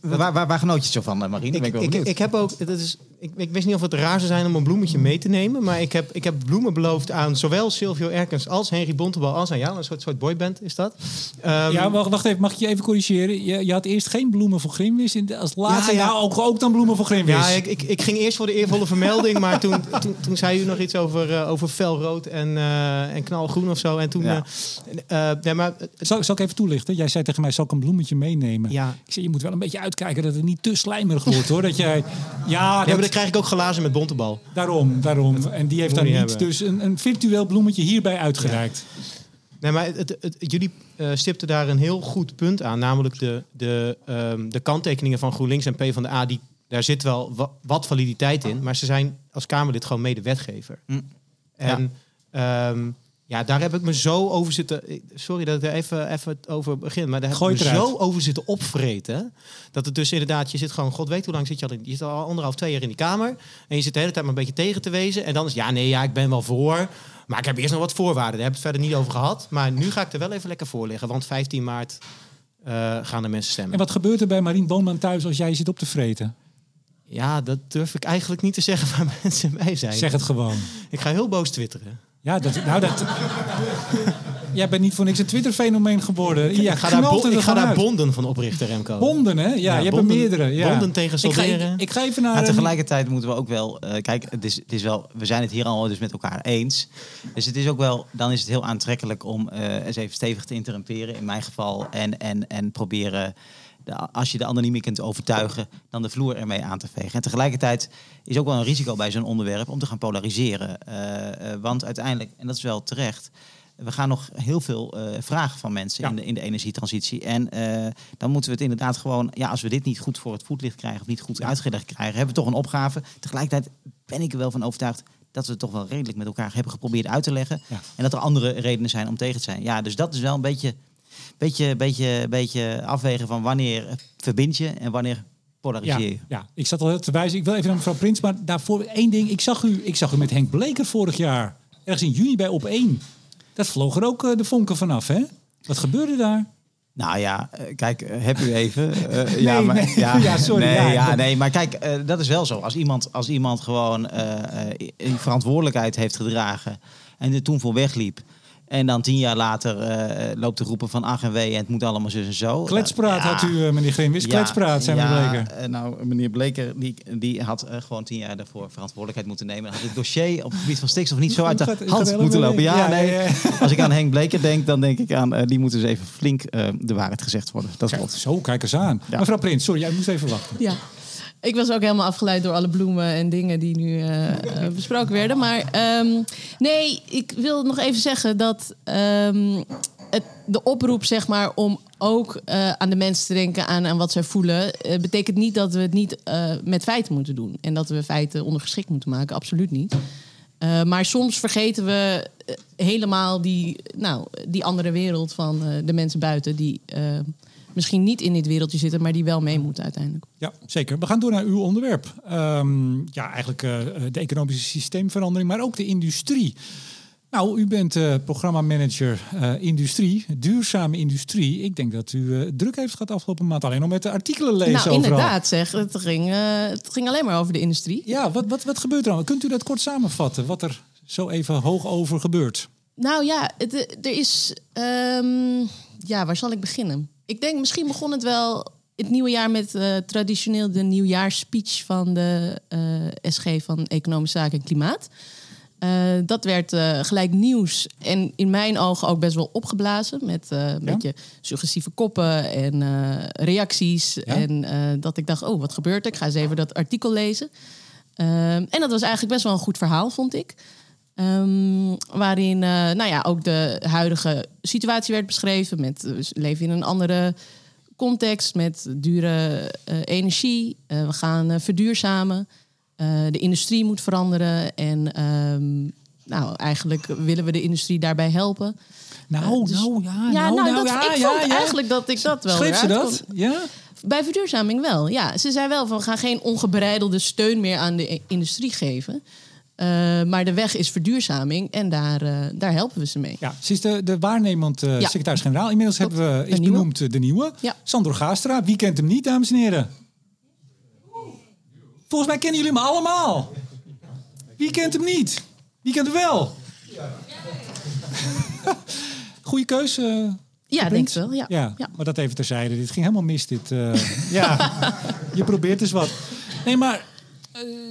Waar, waar, waar genoot je het zo van, Marine? Ben ik, Ik, ik, ik heb ook, dat is, ik, ik wist niet of het raar zou zijn om een bloemetje mee te nemen, maar ik heb, ik heb bloemen beloofd aan zowel Silvio Erkens als Henry Bontebal als aan jou. Een soort, soort boyband is dat. Ehm, Ja, wacht, wacht even. Mag ik je even corrigeren? Je, je had eerst geen bloemen voor Grimwis. in de- Als laatste, Ja, ja, ja. ook, ook dan bloemen voor Grimwis. Ja, ik, ik, ik ging eerst voor de eervolle vermelding, maar toen, toen, toen zei u nog iets over, eh, over felrood en, eh, en knalgroen of zo. En toen, Ja. eh, eh, nee, maar, Zal, zal ik even toelichten? Jij zei tegen mij, zal ik een bloemetje meenemen? ja. Ik zei, je moet wel een beetje uitkijken dat het niet te slijmerig wordt, hoor. Dat jij... Ja, Ja, dat, maar dan krijg ik ook glazen met bontebal. daarom, daarom. En die heeft je niet hebben. dus een, een virtueel bloemetje hierbij uitgereikt. Nee, maar het, het, het- jullie eh, stipten daar een heel goed punt aan. Namelijk de, de, ehm, de kanttekeningen van GroenLinks en PvdA. Die, daar zit wel wa- wat validiteit in. Maar ze zijn als Kamerlid gewoon mede-wetgever. Hm. En ehm, ja, daar heb ik me zo over zitten. Sorry dat ik er even, even over begin, maar daar heb Gooi ik me eruit. zo over zitten opvreten. Dat het dus inderdaad, je zit gewoon, god weet hoe lang zit je al in. Je zit al anderhalf, twee jaar in die kamer. En je zit de hele tijd maar een beetje tegen te wezen. En dan is ja, nee, ja, ik ben wel voor. Maar ik heb eerst nog wat voorwaarden. Daar heb ik het verder niet over gehad. Maar nu ga ik er wel even lekker voor liggen. Want 15 maart eh, gaan de mensen stemmen. En wat gebeurt er bij Marien Boonman thuis als jij zit op te vreten? Ja, dat durf ik eigenlijk niet te zeggen waar mensen bij zijn. Zeg het gewoon. Ik ga heel boos twitteren. Ja, dat, nou dat... Jij bent niet voor niks een Twitter-fenomeen geworden. Ja, ik ga daar, ik ga daar bonden van oprichten, Remco. Bonden, hè? Ja, je hebt er meerdere. Ja. bonden tegen ik ga, ik, solderen. ik ga even naar... Tegelijkertijd moeten we ook wel, eh, kijk, het is, het is wel, we zijn het hier al dus met elkaar eens. Dus het is ook wel, dan is het heel aantrekkelijk om eh, eens even stevig te interrumperen in mijn geval. En, en, en proberen, de, als je de ander niet meer kunt overtuigen, dan de vloer ermee aan te vegen. En tegelijkertijd is ook wel een risico bij zo'n onderwerp om te gaan polariseren. Eh, eh, want uiteindelijk, en dat is wel terecht, we gaan nog heel veel eh, vragen van mensen Ja. in, de, in de energietransitie. En dan moeten we het inderdaad gewoon, ja, als we dit niet goed voor het voetlicht krijgen of niet goed uitgelegd krijgen, hebben we toch een opgave. Tegelijkertijd ben ik er wel van overtuigd dat we het toch wel redelijk met elkaar hebben geprobeerd uit te leggen. Ja. En dat er andere redenen zijn om tegen te zijn. Ja, dus dat is wel een beetje, beetje, beetje, beetje afwegen van wanneer verbind je en wanneer polariseer Ja, je. ja, ik zat al te wijzen. Ik wil even naar mevrouw Prins, maar daarvoor één ding. Ik zag u, ik zag u met Henk Bleker vorig jaar. Ergens in juni bij Op 1. Dat vloog er ook eh, de vonken vanaf, hè? Wat gebeurde daar? Nou ja, eh, kijk, eh, heb u even. Nee, ja, maar, nee. ja, Ja, sorry, Nee, ja, ja, nee, maar kijk, dat is wel zo. Als iemand, als iemand gewoon verantwoordelijkheid heeft gedragen en er toen voor wegliep. En dan tien jaar later eh, loopt te roepen van ach en wee en het moet allemaal zus en zo. Kletspraat Ja. had u, eh, meneer Greenwis. Ja, Kletspraat, zijn ja, meneer Bleker. eh, nou, meneer Bleker die, die had gewoon tien jaar daarvoor verantwoordelijkheid moeten nemen. Had het dossier op het gebied van stikstof niet zo uit de hand moeten lopen. Ja, nee. ja, ja. Als ik aan Henk Bleker denk, dan denk ik aan die moeten eens even flink eh, de waarheid gezegd worden. Dat is Kijk, zo, kijk eens aan. Ja. Mevrouw Prins, sorry, jij moest even wachten. Ja. Ik was ook helemaal afgeleid door alle bloemen en dingen die nu eh, eh, besproken werden. Maar ehm, nee, ik wil nog even zeggen dat ehm, het, de oproep, zeg maar, om ook eh, aan de mensen te denken, aan, aan wat zij voelen, betekent niet dat we het niet met feiten moeten doen. En dat we feiten ondergeschikt moeten maken, absoluut niet. Maar soms vergeten we helemaal die, nou, die andere wereld van de mensen buiten, die misschien niet in dit wereldje zitten, maar die wel mee moeten uiteindelijk. Ja, zeker. We gaan door naar uw onderwerp. Ehm, ja, eigenlijk eh, de economische systeemverandering, maar ook de industrie. Nou, u bent eh, programmamanager eh, industrie, duurzame industrie. Ik denk dat u eh, druk heeft gehad afgelopen maand alleen nog met de artikelen lezen nou, overal. inderdaad zeg. Het ging, eh, het ging alleen maar over de industrie. Ja, wat, wat, wat gebeurt er dan? Kunt u dat kort samenvatten? Wat er zo even hoog over gebeurt? Nou ja, het, eh, er is... ehm, ja, waar zal ik beginnen? Ik denk, misschien begon het wel het nieuwe jaar met eh, traditioneel de nieuwjaarsspeech van de eh, SG van Economische Zaken en Klimaat. Eh, dat werd gelijk nieuws en in mijn ogen ook best wel opgeblazen met een beetje suggestieve koppen en reacties. En dat ik dacht, oh, wat gebeurt er? Ik ga eens even dat artikel lezen. Ehm, en dat was eigenlijk best wel een goed verhaal, vond ik. Ehm, waarin nou ja, ook de huidige situatie werd beschreven. Met, eh, leven in een andere context met dure eh, energie. Eh, we gaan verduurzamen. De industrie moet veranderen. En ehm, nou, eigenlijk willen we de industrie daarbij helpen. Nou, dus- nou, ja, ja, nou, dat, ja, ik ja, vond ja. eigenlijk dat ik dat wel Schreef ze dat? kon- Ja? bij verduurzaming wel, ja. Ze zei wel van we gaan geen ongebreidelde steun meer aan de industrie geven. Eh, maar de weg is verduurzaming en daar, eh, daar helpen we ze mee. Ja, ze is de, de waarnemend eh, Ja. secretaris-generaal. Inmiddels hebben we is benoemd de nieuwe. Ja. Sandro Gaastra. Wie kent hem niet, dames en heren? Volgens mij kennen jullie hem allemaal. Wie kent hem niet? Wie kent hem wel? Goeie keuze. eh, Ja, denk ik wel. Ja. Ja, Ja. maar dat even terzijde. Dit ging helemaal mis, dit. ja, je probeert dus wat. Nee, maar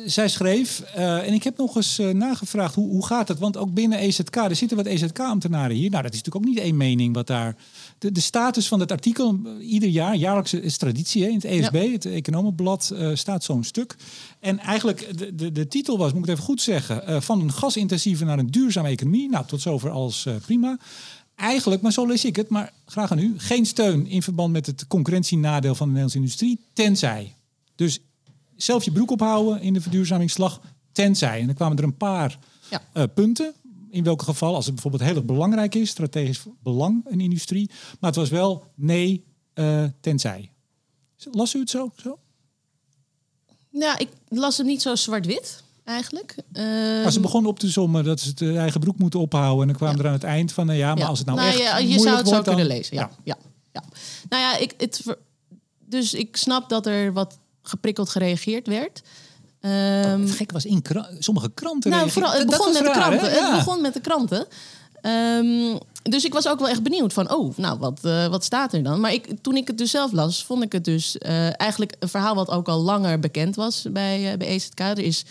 zij schreef, eh, en ik heb nog eens eh, nagevraagd, hoe, hoe gaat het? Want ook binnen EZK, er zitten wat EZK-ambtenaren hier. Nou, dat is natuurlijk ook niet één mening wat daar... De, de status van het artikel, eh, ieder jaar, jaarlijks is traditie hè, in het ESB, het Economenblad, eh, staat zo'n stuk. En eigenlijk, de, de, de titel was, moet ik het even goed zeggen, eh, van een gasintensieve naar een duurzame economie. Nou, tot zover eh, prima. Eigenlijk, maar zo lees ik het, maar graag aan u. Geen steun in verband met het concurrentienadeel van de Nederlandse industrie, tenzij. Dus zelf je broek ophouden in de verduurzamingsslag tenzij. En dan kwamen er een paar Ja. eh, punten. In welk geval, als het bijvoorbeeld heel erg belangrijk is, strategisch belang de industrie. Maar het was wel nee, eh, tenzij. Las u het zo? zo? Ja, ik las hem niet zo zwart-wit eigenlijk. Maar ze begonnen op te sommen dat ze het eh, eigen broek moeten ophouden. En dan kwamen Ja. er aan het eind van, nou ja, maar ja. als het nou, Nou echt ja, je moeilijk zou het zo dan- kunnen lezen. Ja, ja. Ja, Nou ja, ik, het, dus ik snap dat er wat geprikkeld gereageerd werd. Ehm, Het gekke was in kra- sommige kranten. nou, vooral, het begon met de raar, kranten. Ja. Het begon met de kranten. Ehm, dus ik was ook wel echt benieuwd van, oh, nou, wat, eh, wat staat er dan? Maar ik, toen ik het dus zelf las, vond ik het dus eh, eigenlijk een verhaal wat ook al langer bekend was bij, eh, bij EZK. Er is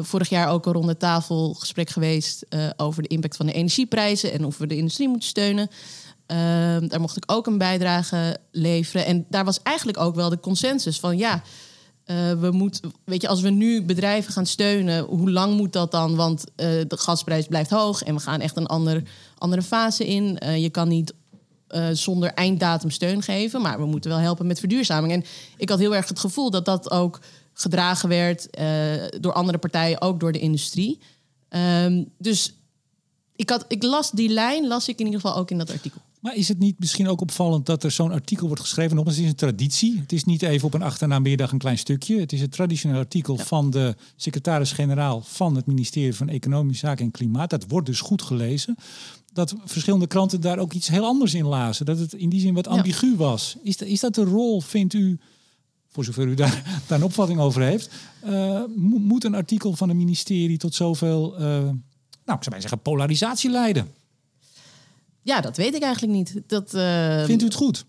vorig jaar ook een ronde tafel gesprek geweest over de impact van de energieprijzen en of we de industrie moeten steunen. Ehm, daar mocht ik ook een bijdrage leveren. En daar was eigenlijk ook wel de consensus van ja. eh, we moeten, weet je, als we nu bedrijven gaan steunen, hoe lang moet dat dan? Want eh, de gasprijs blijft hoog en we gaan echt een ander, andere fase in. Eh, je kan niet zonder einddatum steun geven, maar we moeten wel helpen met verduurzaming. En ik had heel erg het gevoel dat dat ook gedragen werd door andere partijen, ook door de industrie. Ehm, dus ik, had, ik las die lijn, las ik in ieder geval ook in dat artikel. Maar is het niet misschien ook opvallend dat er zo'n artikel wordt geschreven? Nogmaals, het is een traditie. Het is niet even op een achternaamiddag een klein stukje. Het is een traditioneel artikel van de secretaris-generaal van het ministerie van Economische Zaken en Klimaat. Dat wordt dus goed gelezen. Dat verschillende kranten daar ook iets heel anders in lazen. Dat het in die zin wat Ja. ambigu was. Is, dat- is dat de rol, vindt u, voor zover u daar, daar een opvatting over heeft, eh, mo- moet een artikel van een ministerie tot zoveel, eh, nou, ik zou bijna zeggen, polarisatie leiden? Ja, dat weet ik eigenlijk niet. Dat, eh, Vindt u het goed?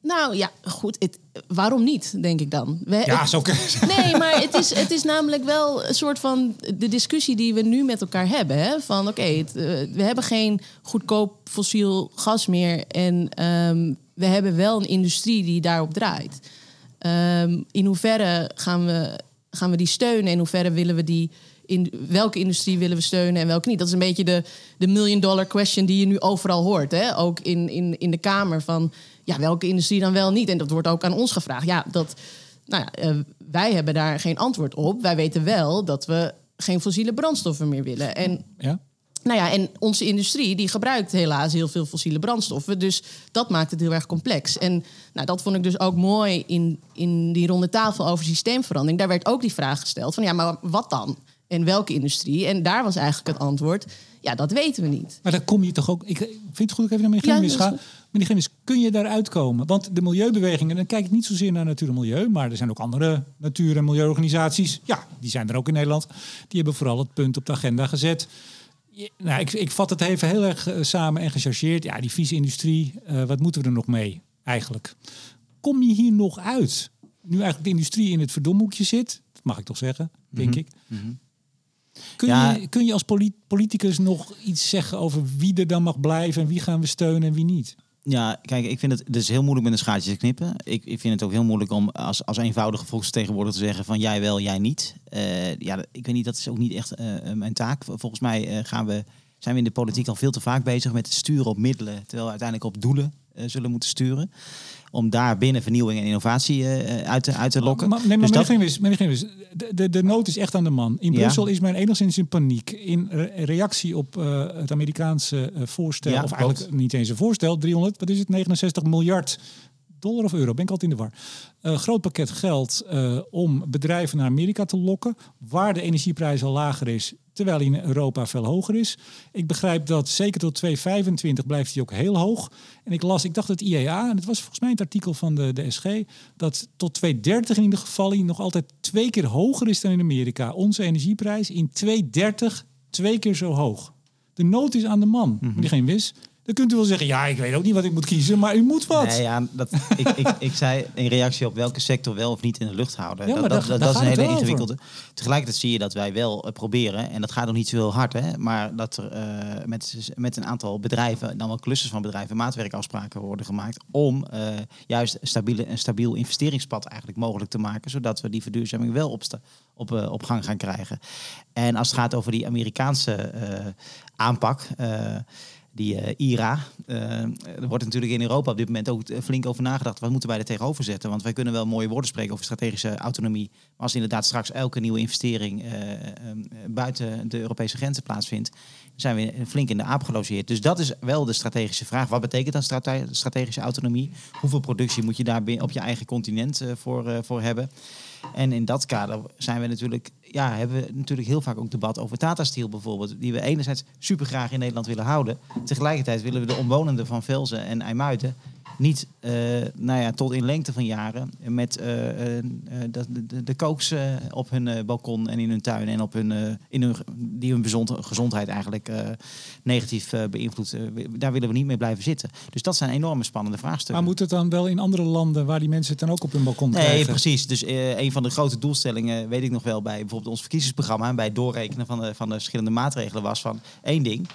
Nou ja, goed. Het, waarom niet, denk ik dan? We, Ja, zo kun Nee, maar het is, het is namelijk wel een soort van de discussie die we nu met elkaar hebben. Hè? Van oké, eh, we hebben geen goedkoop fossiel gas meer. En ehm, we hebben wel een industrie die daarop draait. Ehm, in hoeverre gaan we, gaan we die steunen? In hoeverre willen we die. In welke industrie willen we steunen en welke niet? Dat is een beetje de, de million dollar question die je nu overal hoort. Hè? Ook in, in, in de Kamer van ja, welke industrie dan wel niet? En dat wordt ook aan ons gevraagd. Ja, dat, nou ja, eh, wij hebben daar geen antwoord op. Wij weten wel dat we geen fossiele brandstoffen meer willen. En Ja? nou ja, en onze industrie die gebruikt helaas heel veel fossiele brandstoffen. Dus dat maakt het heel erg complex. En nou, dat vond ik dus ook mooi in, in die ronde tafel over systeemverandering. Daar werd ook die vraag gesteld van ja, maar wat dan? En welke industrie? En daar was eigenlijk het antwoord, ja, dat weten we niet. Maar dan kom je toch ook. Ik vind het goed dat ik even naar meneer Ja, Grimmis dat ga. is Meneer Grimmis, kun je daaruit komen? Want de milieubewegingen, dan kijk ik niet zozeer naar natuur en milieu, maar er zijn ook andere natuur- en milieuorganisaties. Ja, die zijn er ook in Nederland. Die hebben vooral het punt op de agenda gezet. Nou, ik, ik vat het even heel erg eh, samen en gechargeerd. Ja, die vieze industrie, eh, wat moeten we er nog mee eigenlijk? Kom je hier nog uit? Nu eigenlijk de industrie in het verdomhoekje zit, dat mag ik toch zeggen, denk ik. Kun, Ja. je, kun je als poli- politicus nog iets zeggen over wie er dan mag blijven en wie gaan we steunen en wie niet? Ja, kijk, ik vind het, is heel moeilijk met een schaartje te knippen. Ik, ik vind het ook heel moeilijk om als, als eenvoudige volksvertegenwoordiger te zeggen van jij wel, jij niet. Eh, ja, ik weet niet, dat is ook niet echt eh, mijn taak. Volgens mij eh, gaan we, zijn we in de politiek al veel te vaak bezig met het sturen op middelen, terwijl we uiteindelijk op doelen eh, zullen moeten sturen. Om daar binnen vernieuwing en innovatie eh, eh, uit, te, uit te lokken. Maar, nee, maar Dus dat- Grimwis, de, de, de nood is echt aan de man. In Ja. Brussel is men enigszins in paniek. In re- reactie op eh, het Amerikaanse voorstel, Ja, of eigenlijk klopt. niet eens een voorstel, 300, wat is het, 69 miljard dollar of euro, ben ik altijd in de war. Een groot pakket geld eh, om bedrijven naar Amerika te lokken, waar de energieprijs al lager is, terwijl die in Europa veel hoger is. Ik begrijp dat zeker tot 2025 blijft die ook heel hoog. En ik las, ik dacht het IEA, en het was volgens mij het artikel van de, de SG, dat tot 2030 in ieder geval die nog altijd twee keer hoger is dan in Amerika. Onze energieprijs in 2030 twee keer zo hoog. De nood is aan de man, Mhm. meneer Geen Wis. Dan kunt u wel zeggen, ja, ik weet ook niet wat ik moet kiezen, maar u moet wat. Nee, ja, dat, ik, ik, ik zei in reactie op welke sector wel of niet in de lucht houden. Ja, dat, maar dat, dat, is een hele ingewikkelde. Tegelijkertijd zie je dat wij wel eh, proberen, en dat gaat nog niet zo heel hard, hè, maar dat er eh, met, met een aantal bedrijven, dan wel clusters van bedrijven, maatwerkafspraken worden gemaakt om eh, juist een, stabiele, een stabiel investeringspad eigenlijk mogelijk te maken, zodat we die verduurzaming wel op, op, op gang gaan krijgen. En als het gaat over die Amerikaanse aanpak. Die eh, IRA. Eh, er wordt natuurlijk in Europa op dit moment ook eh, flink over nagedacht. Wat moeten wij er tegenover zetten? Want wij kunnen wel mooie woorden spreken over strategische autonomie. Maar als inderdaad straks elke nieuwe investering eh, eh, buiten de Europese grenzen plaatsvindt, zijn we flink in de aap gelogeerd. Dus dat is wel de strategische vraag. Wat betekent dan strate- strategische autonomie? Hoeveel productie moet je daar op je eigen continent voor, voor hebben? En in dat kader zijn we natuurlijk, ja, hebben we natuurlijk heel vaak ook debat over Tata Steel bijvoorbeeld. Die we enerzijds super graag in Nederland willen houden. Tegelijkertijd willen we de omwonenden van Velzen en IJmuiden niet eh, nou ja, tot in lengte van jaren met eh, eh, de, de, de kooks op hun balkon en in hun tuin en op hun, in hun die hun gezond, gezondheid eigenlijk negatief beïnvloedt. Daar willen we niet mee blijven zitten. Dus dat zijn enorme spannende vraagstukken. Maar moet het dan wel in andere landen waar die mensen het dan ook op hun balkon Nee, krijgen? precies. Dus een van de grote doelstellingen, weet ik nog wel, bij bijvoorbeeld ons verkiezingsprogramma en bij het doorrekenen van de, van de verschillende maatregelen was van één ding.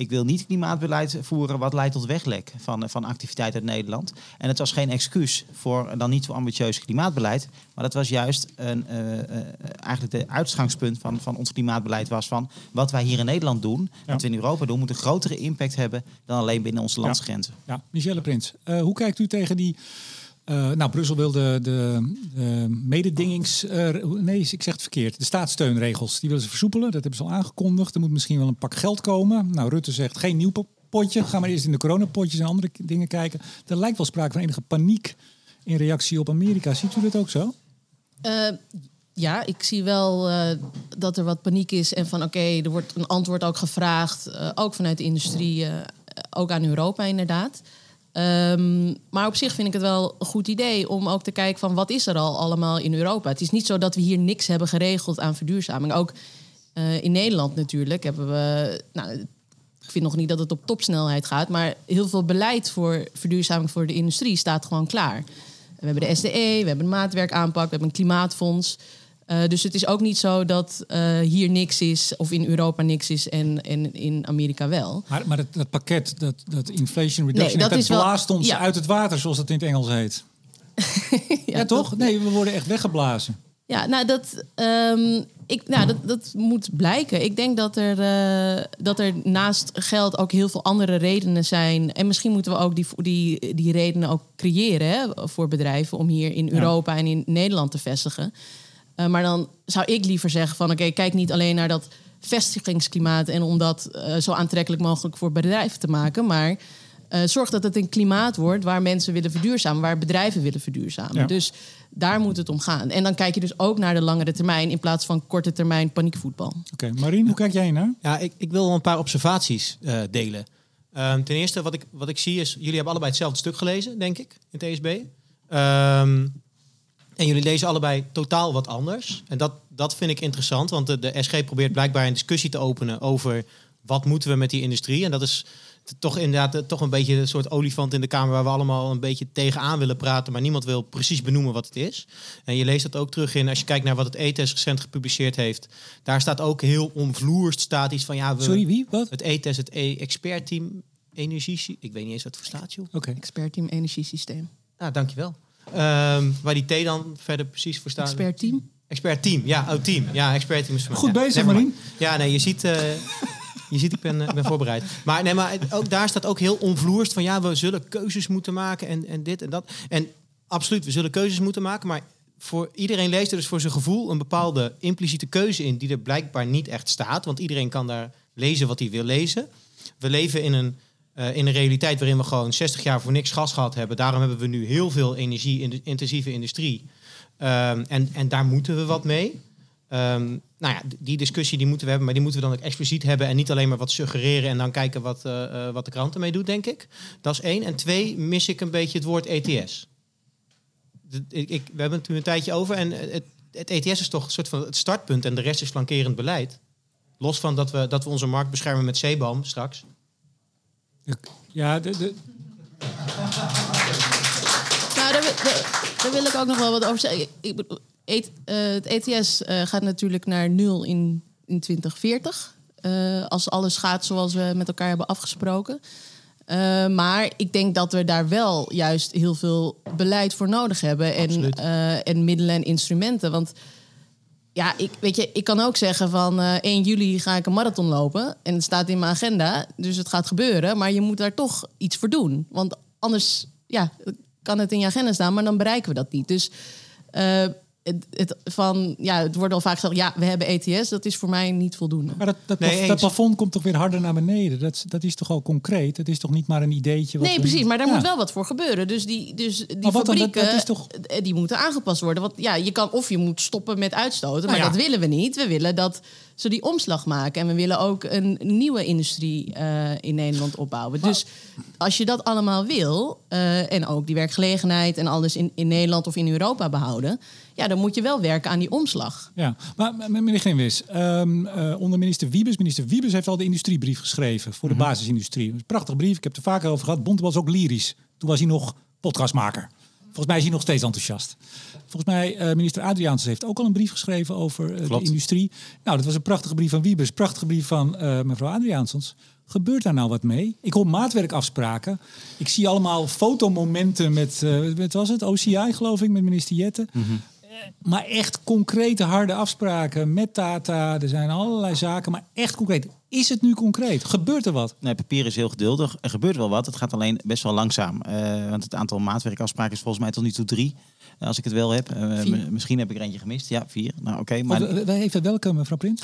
Ik wil niet klimaatbeleid voeren wat leidt tot weglek van, van activiteit uit Nederland. En het was geen excuus voor dan niet zo ambitieus klimaatbeleid. Maar dat was juist een, eh, eh, eigenlijk de uitgangspunt van, van ons klimaatbeleid was van wat wij hier in Nederland doen, wat we in Europa doen, moet een grotere impact hebben dan alleen binnen onze landsgrenzen. Ja, Michelle Prins, eh, hoe kijkt u tegen die... eh, nou, Brussel wil de, de, de mededingings... eh, nee, ik zeg het verkeerd. De staatssteunregels, die willen ze versoepelen. Dat hebben ze al aangekondigd. Er moet misschien wel een pak geld komen. Nou, Rutte zegt geen nieuw potje. Ga maar eerst in de coronapotjes en andere dingen kijken. Er lijkt wel sprake van enige paniek in reactie op Amerika. Ziet u dat ook zo? Eh, ja, ik zie wel dat er wat paniek is. En van oké, er wordt een antwoord ook gevraagd. ook vanuit de industrie, ook aan Europa inderdaad. Ehm, maar op zich vind ik het wel een goed idee om ook te kijken van wat is er al allemaal in Europa. Het is niet zo dat we hier niks hebben geregeld aan verduurzaming. Ook eh, in Nederland natuurlijk hebben we. Nou, ik vind nog niet dat het op topsnelheid gaat, maar heel veel beleid voor verduurzaming voor de industrie staat gewoon klaar. We hebben de SDE, we hebben een maatwerkaanpak, we hebben een klimaatfonds. Eh, dus het is ook niet zo dat eh, hier niks is of in Europa niks is en, en in Amerika wel. Maar, maar dat, dat pakket, dat, dat Inflation Reduction, Nee, dat dat is wel- blaast ons ja. uit het water, zoals dat in het Engels heet. Ja, Ja, toch? Nee, we worden echt weggeblazen. Ja, nou, dat, ehm, ik, nou dat, dat moet blijken. Ik denk dat er, eh, dat er naast geld ook heel veel andere redenen zijn. En misschien moeten we ook die, die, die redenen ook creëren hè, voor bedrijven om hier in Europa en in Nederland te vestigen. Eh, maar dan zou ik liever zeggen van oké, kijk niet alleen naar dat vestigingsklimaat en om dat eh, zo aantrekkelijk mogelijk voor bedrijven te maken, maar eh, zorg dat het een klimaat wordt waar mensen willen verduurzamen, waar bedrijven willen verduurzamen. Ja. Dus daar moet het om gaan. En dan kijk je dus ook naar de langere termijn in plaats van korte termijn paniekvoetbal. Oké, Marien, hoe kijk jij naar? Ja, ik, ik wil wel een paar observaties eh, delen. Ehm, ten eerste, wat ik, wat ik zie is... Jullie hebben allebei hetzelfde stuk gelezen, denk ik, in TSB. Ehm, en jullie lezen allebei totaal wat anders. En dat, dat vind ik interessant, want de, de SG probeert blijkbaar een discussie te openen... over wat moeten we met die industrie. En dat is toch inderdaad eh, toch een beetje een soort olifant in de kamer... waar we allemaal een beetje tegenaan willen praten... maar niemand wil precies benoemen wat het is. En je leest dat ook terug in, als je kijkt naar wat het ETS recent gepubliceerd heeft... daar staat ook heel omvloerst staat iets van... ja, we, Sorry, wie? Wat? het ETS, het e expertteam energie... Ik weet niet eens wat het voor staat, joh. Oké. Expertteam energiesysteem. Nou, dankjewel. Ehm waar die T dan verder precies voor staat. Expertteam. Expert team, ja, oh team. Ja, expert team is voor mij. Goed bezig. Marien. Ja, nee, je ziet, eh, je ziet ik ben, eh, ik ben voorbereid. Maar, nee, maar ook daar staat ook heel onvloerst van... ja, we zullen keuzes moeten maken en, en dit en dat. En absoluut, we zullen keuzes moeten maken... maar voor iedereen leest er dus voor zijn gevoel... een bepaalde impliciete keuze in... die er blijkbaar niet echt staat. Want iedereen kan daar lezen wat hij wil lezen. We leven in een, eh, in een realiteit waarin we gewoon 60 jaar voor niks gas gehad hebben. Daarom hebben we nu heel veel energie-intensieve industrie... Ehm, en, en daar moeten we wat mee. Ehm, nou ja, die discussie die moeten we hebben, maar die moeten we dan ook expliciet hebben en niet alleen maar wat suggereren en dan kijken wat, eh, eh, wat de krant ermee doet, denk ik. Dat is één. En twee, mis ik een beetje het woord ETS. Ik, we hebben het nu een tijdje over en het, het ETS is toch een soort van het startpunt en de rest is flankerend beleid. Los van dat we, dat we onze markt beschermen met CBAM straks. Ja, de, de, Nou, daar, wil- daar- daar wil ik ook nog wel wat over zeggen. Ik bedoel, et- eh, het ETS eh, gaat natuurlijk naar nul in, in 2040. eh, als alles gaat zoals we met elkaar hebben afgesproken. Maar ik denk dat we daar wel juist heel veel beleid voor nodig hebben. En, en middelen en instrumenten. Want Ja, ik, weet je, ik kan ook zeggen van eh 1 juli ga ik een marathon lopen. En het staat in mijn agenda, dus het gaat gebeuren. Maar je moet daar toch iets voor doen. Want anders ja, kan het in je agenda staan, maar dan bereiken we dat niet. Dus eh, het, het, van, ja, het wordt al vaak gezegd, ja, we hebben ETS. Dat is voor mij niet voldoende. Maar dat, dat, Nee, plaf- dat eens. plafond komt toch weer harder naar beneden? Dat, dat is toch al concreet? Het is toch niet maar een ideetje? Wat Nee, we- precies, maar daar Ja. moet wel wat voor gebeuren. Dus die, dus die Maar wat dan? Dat- fabrieken, dat is toch- eh, die moeten aangepast worden. Want ja, je kan of je moet stoppen met uitstoten, maar Nou ja. dat willen we niet. We willen dat ze die omslag maken. En we willen ook een nieuwe industrie eh, in Nederland opbouwen. Dus als je dat allemaal wil, eh, en ook die werkgelegenheid en alles in, in Nederland of in Europa behouden, ja, dan moet je wel werken aan die omslag. Ja, maar meneer Grimwis, ehm, eh, onder minister Wiebes, minister Wiebes heeft al de industriebrief geschreven voor de basisindustrie. Dat is een prachtig brief, ik heb het er vaker over gehad. Bond was ook lyrisch. Toen was hij nog podcastmaker. Volgens mij is hij nog steeds enthousiast. Volgens mij, eh, minister Adriaans heeft ook al een brief geschreven over eh, de industrie. Nou, dat was een prachtige brief van Wiebes, prachtige brief van eh, mevrouw Adriaansons. Gebeurt daar nou wat mee? Ik hoor maatwerkafspraken. Ik zie allemaal fotomomenten met, wat was het, OCI geloof ik, met minister Jette. Maar echt concrete harde afspraken met Tata. Er zijn allerlei zaken, maar echt concreet. Is het nu concreet? Gebeurt er wat? Nee, papier is heel geduldig. Er gebeurt wel wat. Het gaat alleen best wel langzaam. Eh, want het aantal maatwerkafspraken is volgens mij tot nu toe drie. eh, Als ik het wel heb. Eh, misschien heb ik er eentje gemist. Ja, vier. Nou, oké. maar Maar, even welke, mevrouw Prins?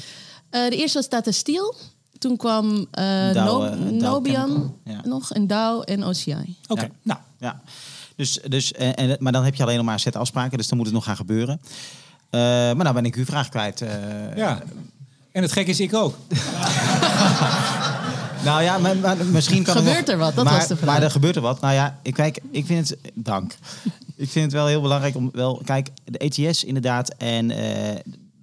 Eh, de eerste was Tata Steel. Toen kwam eh, Dow, No- eh, Dow Nobian ja. nog en Dow en OCI. Oké, Ja. nou. Ja, dus, dus, en, en, maar dan heb je alleen nog maar een set afspraken, dus dan moet het nog gaan gebeuren. Eh, maar nou ben ik uw vraag kwijt. eh. Ja. En het gek is, ik ook. Nou ja, maar, maar misschien kan Gebeurt nog- er wat? Dat maar, was de vraag. Maar er gebeurt er wat. Nou ja, ik, kijk, ik vind het... Dank. ik vind het wel heel belangrijk om wel... Kijk, de ETS inderdaad en eh,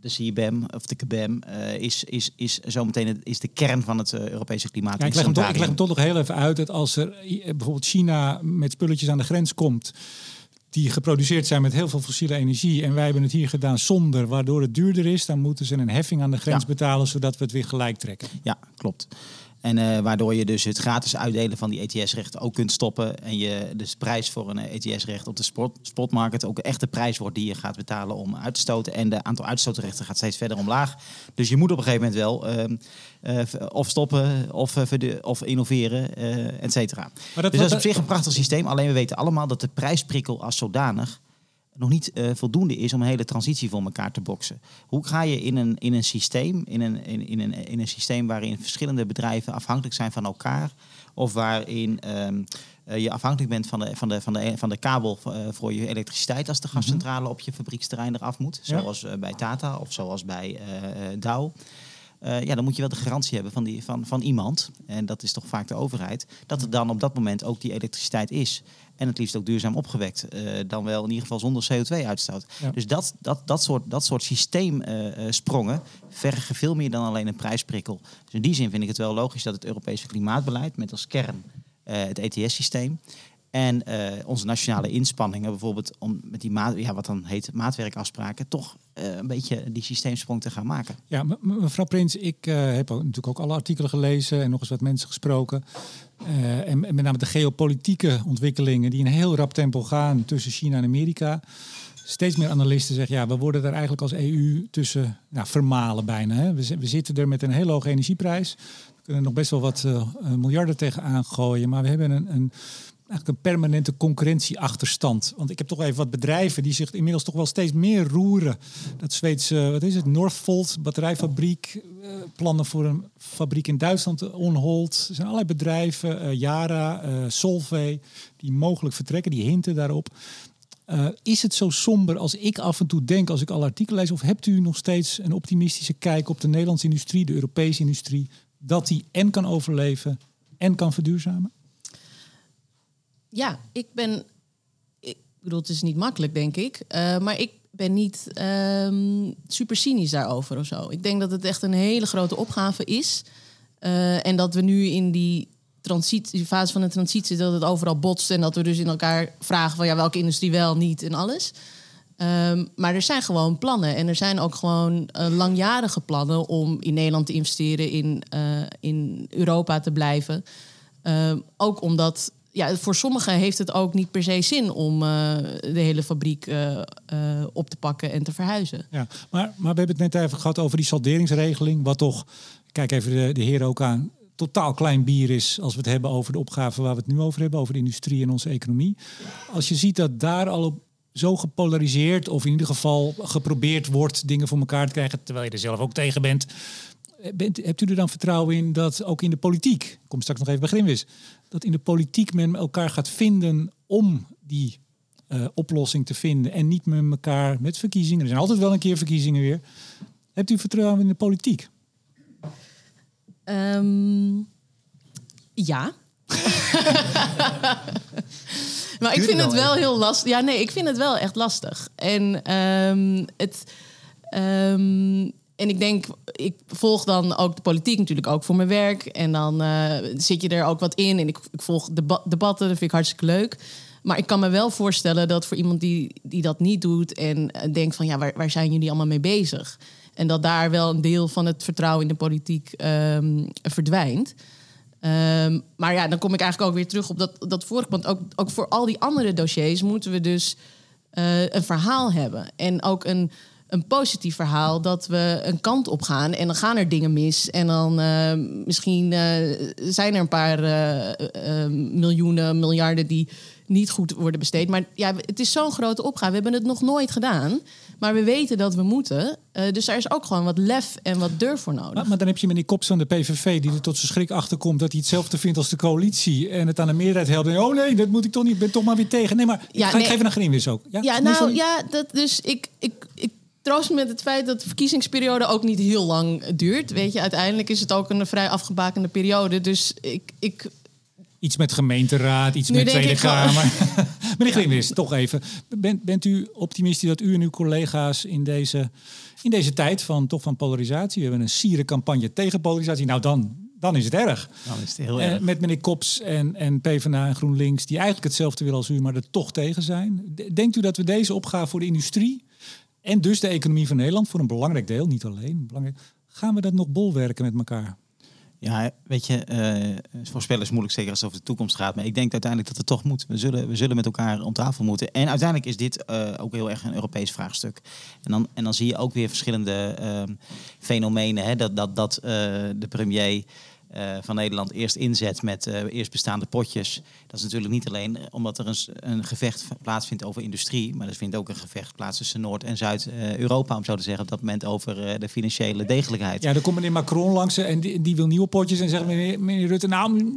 de CBAM of de KBAM eh, is, is, is zometeen het, is de kern van het eh, Europese klimaat. Ja, ik, leg hem toch, ik leg hem toch nog heel even uit dat als er eh, bijvoorbeeld China met spulletjes aan de grens komt. die geproduceerd zijn met heel veel fossiele energie. en wij hebben het hier gedaan zonder, waardoor het duurder is. dan moeten ze een heffing aan de grens Ja. betalen. zodat we het weer gelijk trekken. Ja, klopt. En eh, waardoor je dus het gratis uitdelen van die ETS-rechten ook kunt stoppen. En je dus de prijs voor een ETS-recht op de spot, spotmarket ook echt de prijs wordt die je gaat betalen om uit te stoten. En de aantal uitstootrechten gaat steeds verder omlaag. Dus je moet op een gegeven moment wel ehm, eh, of stoppen of, eh, of innoveren, eh et cetera. Dus dat is op zich een prachtig systeem. Alleen we weten allemaal dat de prijsprikkel als zodanig nog niet eh, voldoende is om een hele transitie voor elkaar te boksen. Hoe ga je in een, in een systeem, in een, in, in een, in een systeem waarin verschillende bedrijven afhankelijk zijn van elkaar, of waarin ehm, eh, je afhankelijk bent van de, van de, van de, van de kabel eh, voor je elektriciteit als de gascentrale op je fabrieksterrein eraf moet, zoals bij Tata of zoals bij Dow. Ja, dan moet je wel de garantie hebben van, die, van, van iemand, en dat is toch vaak de overheid, dat er dan op dat moment ook die elektriciteit is. En het liefst ook duurzaam opgewekt. eh, dan wel in ieder geval zonder CO2-uitstoot. Ja. Dus dat, dat, dat soort, dat soort systeemsprongen vergen veel meer dan alleen een prijsprikkel. Dus in die zin vind ik het wel logisch dat het Europese klimaatbeleid met als kern eh, het ETS-systeem en eh, onze nationale inspanningen, bijvoorbeeld om met die maat, ja, wat dan heet maatwerkafspraken, toch eh, een beetje die systeemsprong te gaan maken. Ja, me- me- mevrouw Prins, ik eh, heb natuurlijk ook alle artikelen gelezen en nog eens wat mensen gesproken. Eh, en, met name de geopolitieke ontwikkelingen die in heel rap tempo gaan tussen China en Amerika. Steeds meer analisten zeggen, ja, we worden daar eigenlijk als EU tussen nou, vermalen bijna. Hè. We zitten er met een hele hoge energieprijs. We kunnen nog best wel wat eh, eh, miljarden tegenaan gooien, maar we hebben een, een, eigenlijk een permanente concurrentieachterstand. Want ik heb toch even wat bedrijven die zich inmiddels toch wel steeds meer roeren. Dat Zweedse, wat is het, Northvolt batterijfabriek, eh, plannen voor een fabriek in Duitsland, eh, on hold. Er zijn allerlei bedrijven, eh, Yara, eh Solvay, die mogelijk vertrekken, die hinten daarop. Is het zo somber als ik af en toe denk als ik alle artikelen lees? Of hebt u nog steeds een optimistische kijk op de Nederlandse industrie, de Europese industrie, dat die en kan overleven en kan verduurzamen? Ja, ik ben. Ik bedoel, het is niet makkelijk, denk ik. eh, maar ik ben niet ehm, super cynisch daarover of zo. Ik denk dat het echt een hele grote opgave is. Eh, en dat we nu in die, transitie, fase van de transitie dat het overal botst. En dat we dus in elkaar vragen van ja, welke industrie wel, niet en alles. Ehm, maar er zijn gewoon plannen. En er zijn ook gewoon eh, langjarige plannen om in Nederland te investeren, in, in Europa te blijven. Ehm, ook omdat ja, voor sommigen heeft het ook niet per se zin om eh, de hele fabriek eh, eh, op te pakken en te verhuizen. Ja, maar, maar we hebben het net even gehad over die salderingsregeling. Wat toch, kijk even de, de heer ook aan, totaal klein bier is als we het hebben over de opgave waar we het nu over hebben, over de industrie en onze economie. Als je ziet dat daar al op zo gepolariseerd, of in ieder geval geprobeerd wordt dingen voor elkaar te krijgen, terwijl je er zelf ook tegen bent. Bent hebt u er dan vertrouwen in dat ook in de politiek, ik kom straks nog even bij Grimwis, dat in de politiek men elkaar gaat vinden om die uh, oplossing te vinden en niet met elkaar met verkiezingen. Er zijn altijd wel een keer verkiezingen weer. Hebt u vertrouwen in de politiek? Um, ja. maar ik vind het wel heel lastig. Ja, nee, ik vind het wel echt lastig. En um, het. Um, en ik denk, ik volg dan ook de politiek natuurlijk ook voor mijn werk. En dan uh, zit je er ook wat in. En ik, ik volg deba debatten, dat vind ik hartstikke leuk. Maar ik kan me wel voorstellen dat voor iemand die, die dat niet doet en uh, denkt van ja, waar, waar zijn jullie allemaal mee bezig? En dat daar wel een deel van het vertrouwen in de politiek um, verdwijnt. Um, maar ja, dan kom ik eigenlijk ook weer terug op dat, dat vorige. Want ook, ook voor al die andere dossiers moeten we dus uh, een verhaal hebben. En ook een, een positief verhaal dat we een kant op gaan. En dan gaan er dingen mis. En dan uh, misschien uh, zijn er een paar miljoenen, miljarden die niet goed worden besteed. Maar ja, het is zo'n grote opgave. We hebben het nog nooit gedaan. Maar we weten dat we moeten. Dus daar is ook gewoon wat lef en wat durf voor nodig. Maar, maar dan heb je meneer Kops van de PVV... die er tot zijn schrik achterkomt dat hij hetzelfde vindt als de coalitie... en het aan de meerderheid helpt. En, oh nee, dat moet ik toch niet. Ik ben toch maar weer tegen. Nee, maar ja, ik ga nee. even naar Greenwis ook. Ja, ja nou ja, dat, dus ik... ik, ik troost me met het feit dat de verkiezingsperiode ook niet heel lang duurt. Weet je, uiteindelijk is het ook een vrij afgebakende periode. Dus ik, ik Iets met gemeenteraad, iets nu met Tweede Kamer. Meneer Grimwis, toch even. Bent, bent u optimistisch dat u en uw collega's in deze, in deze tijd van, toch van polarisatie... we hebben een sierencampagne tegen polarisatie. Nou, dan, dan is het erg. Dan is het heel erg. met meneer Kops en, en PvdA en GroenLinks... die eigenlijk hetzelfde willen als u, maar er toch tegen zijn. Denkt u dat we deze opgave voor de industrie... en dus de economie van Nederland, voor een belangrijk deel, niet alleen... Belangrijk, gaan we dat nog bolwerken met elkaar? Ja, weet je, uh, voorspellen is moeilijk, zeker als het over de toekomst gaat. Maar ik denk uiteindelijk dat het toch moet. We zullen, we zullen met elkaar om tafel moeten. En uiteindelijk is dit uh, ook heel erg een Europees vraagstuk. En dan, en dan zie je ook weer verschillende uh, fenomenen. Hè? Dat, dat, dat de premier uh, van Nederland eerst inzet met uh, eerst bestaande potjes. Dat is natuurlijk niet alleen omdat er een, een, gevecht plaatsvindt over industrie, maar er vindt ook een gevecht plaats tussen Noord- en Zuid-Europa, om zo te zeggen, op dat moment over uh, de financiële degelijkheid. Ja, dan komt meneer Macron langs en die, die wil nieuwe potjes en zegt meneer, meneer Rutte, nou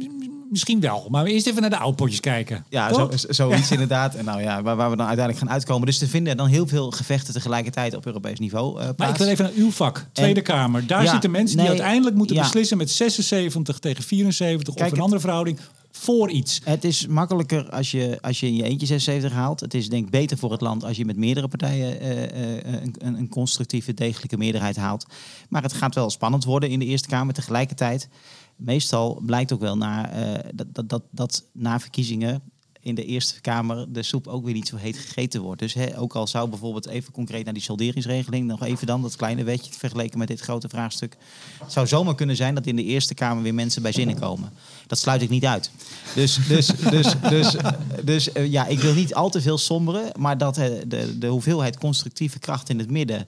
misschien wel, maar eerst even naar de oude potjes kijken. Ja, zo, zoiets ja. inderdaad. En nou ja, waar, waar, we dan uiteindelijk gaan uitkomen. Dus er vinden dan heel veel gevechten tegelijkertijd op Europees niveau plaats. Maar ik wil even naar uw vak, Tweede en, Kamer. Daar ja, zitten mensen nee, die uiteindelijk moeten ja. beslissen met 76 tegen 74 Kijk, of een andere verhouding voor iets. Het is makkelijker als je, als je in je eentje 76 haalt. Het is denk ik beter voor het land als je met meerdere partijen uh, uh, een, een, constructieve, degelijke meerderheid haalt. Maar het gaat wel spannend worden in de Eerste Kamer. Tegelijkertijd, meestal blijkt ook wel naar, uh, dat, dat, dat, dat na verkiezingen in de Eerste Kamer de soep ook weer niet zo heet gegeten wordt. Dus hè, ook al zou bijvoorbeeld even concreet naar die solderingsregeling, nog even dan dat kleine wetje vergeleken met dit grote vraagstuk. Het zou zomaar kunnen zijn dat in de Eerste Kamer weer mensen bij zinnen komen. Dat sluit ik niet uit. Dus, dus, dus, dus, dus uh, ja, ik wil niet al te veel somberen, maar dat uh, de, de hoeveelheid constructieve kracht in het midden.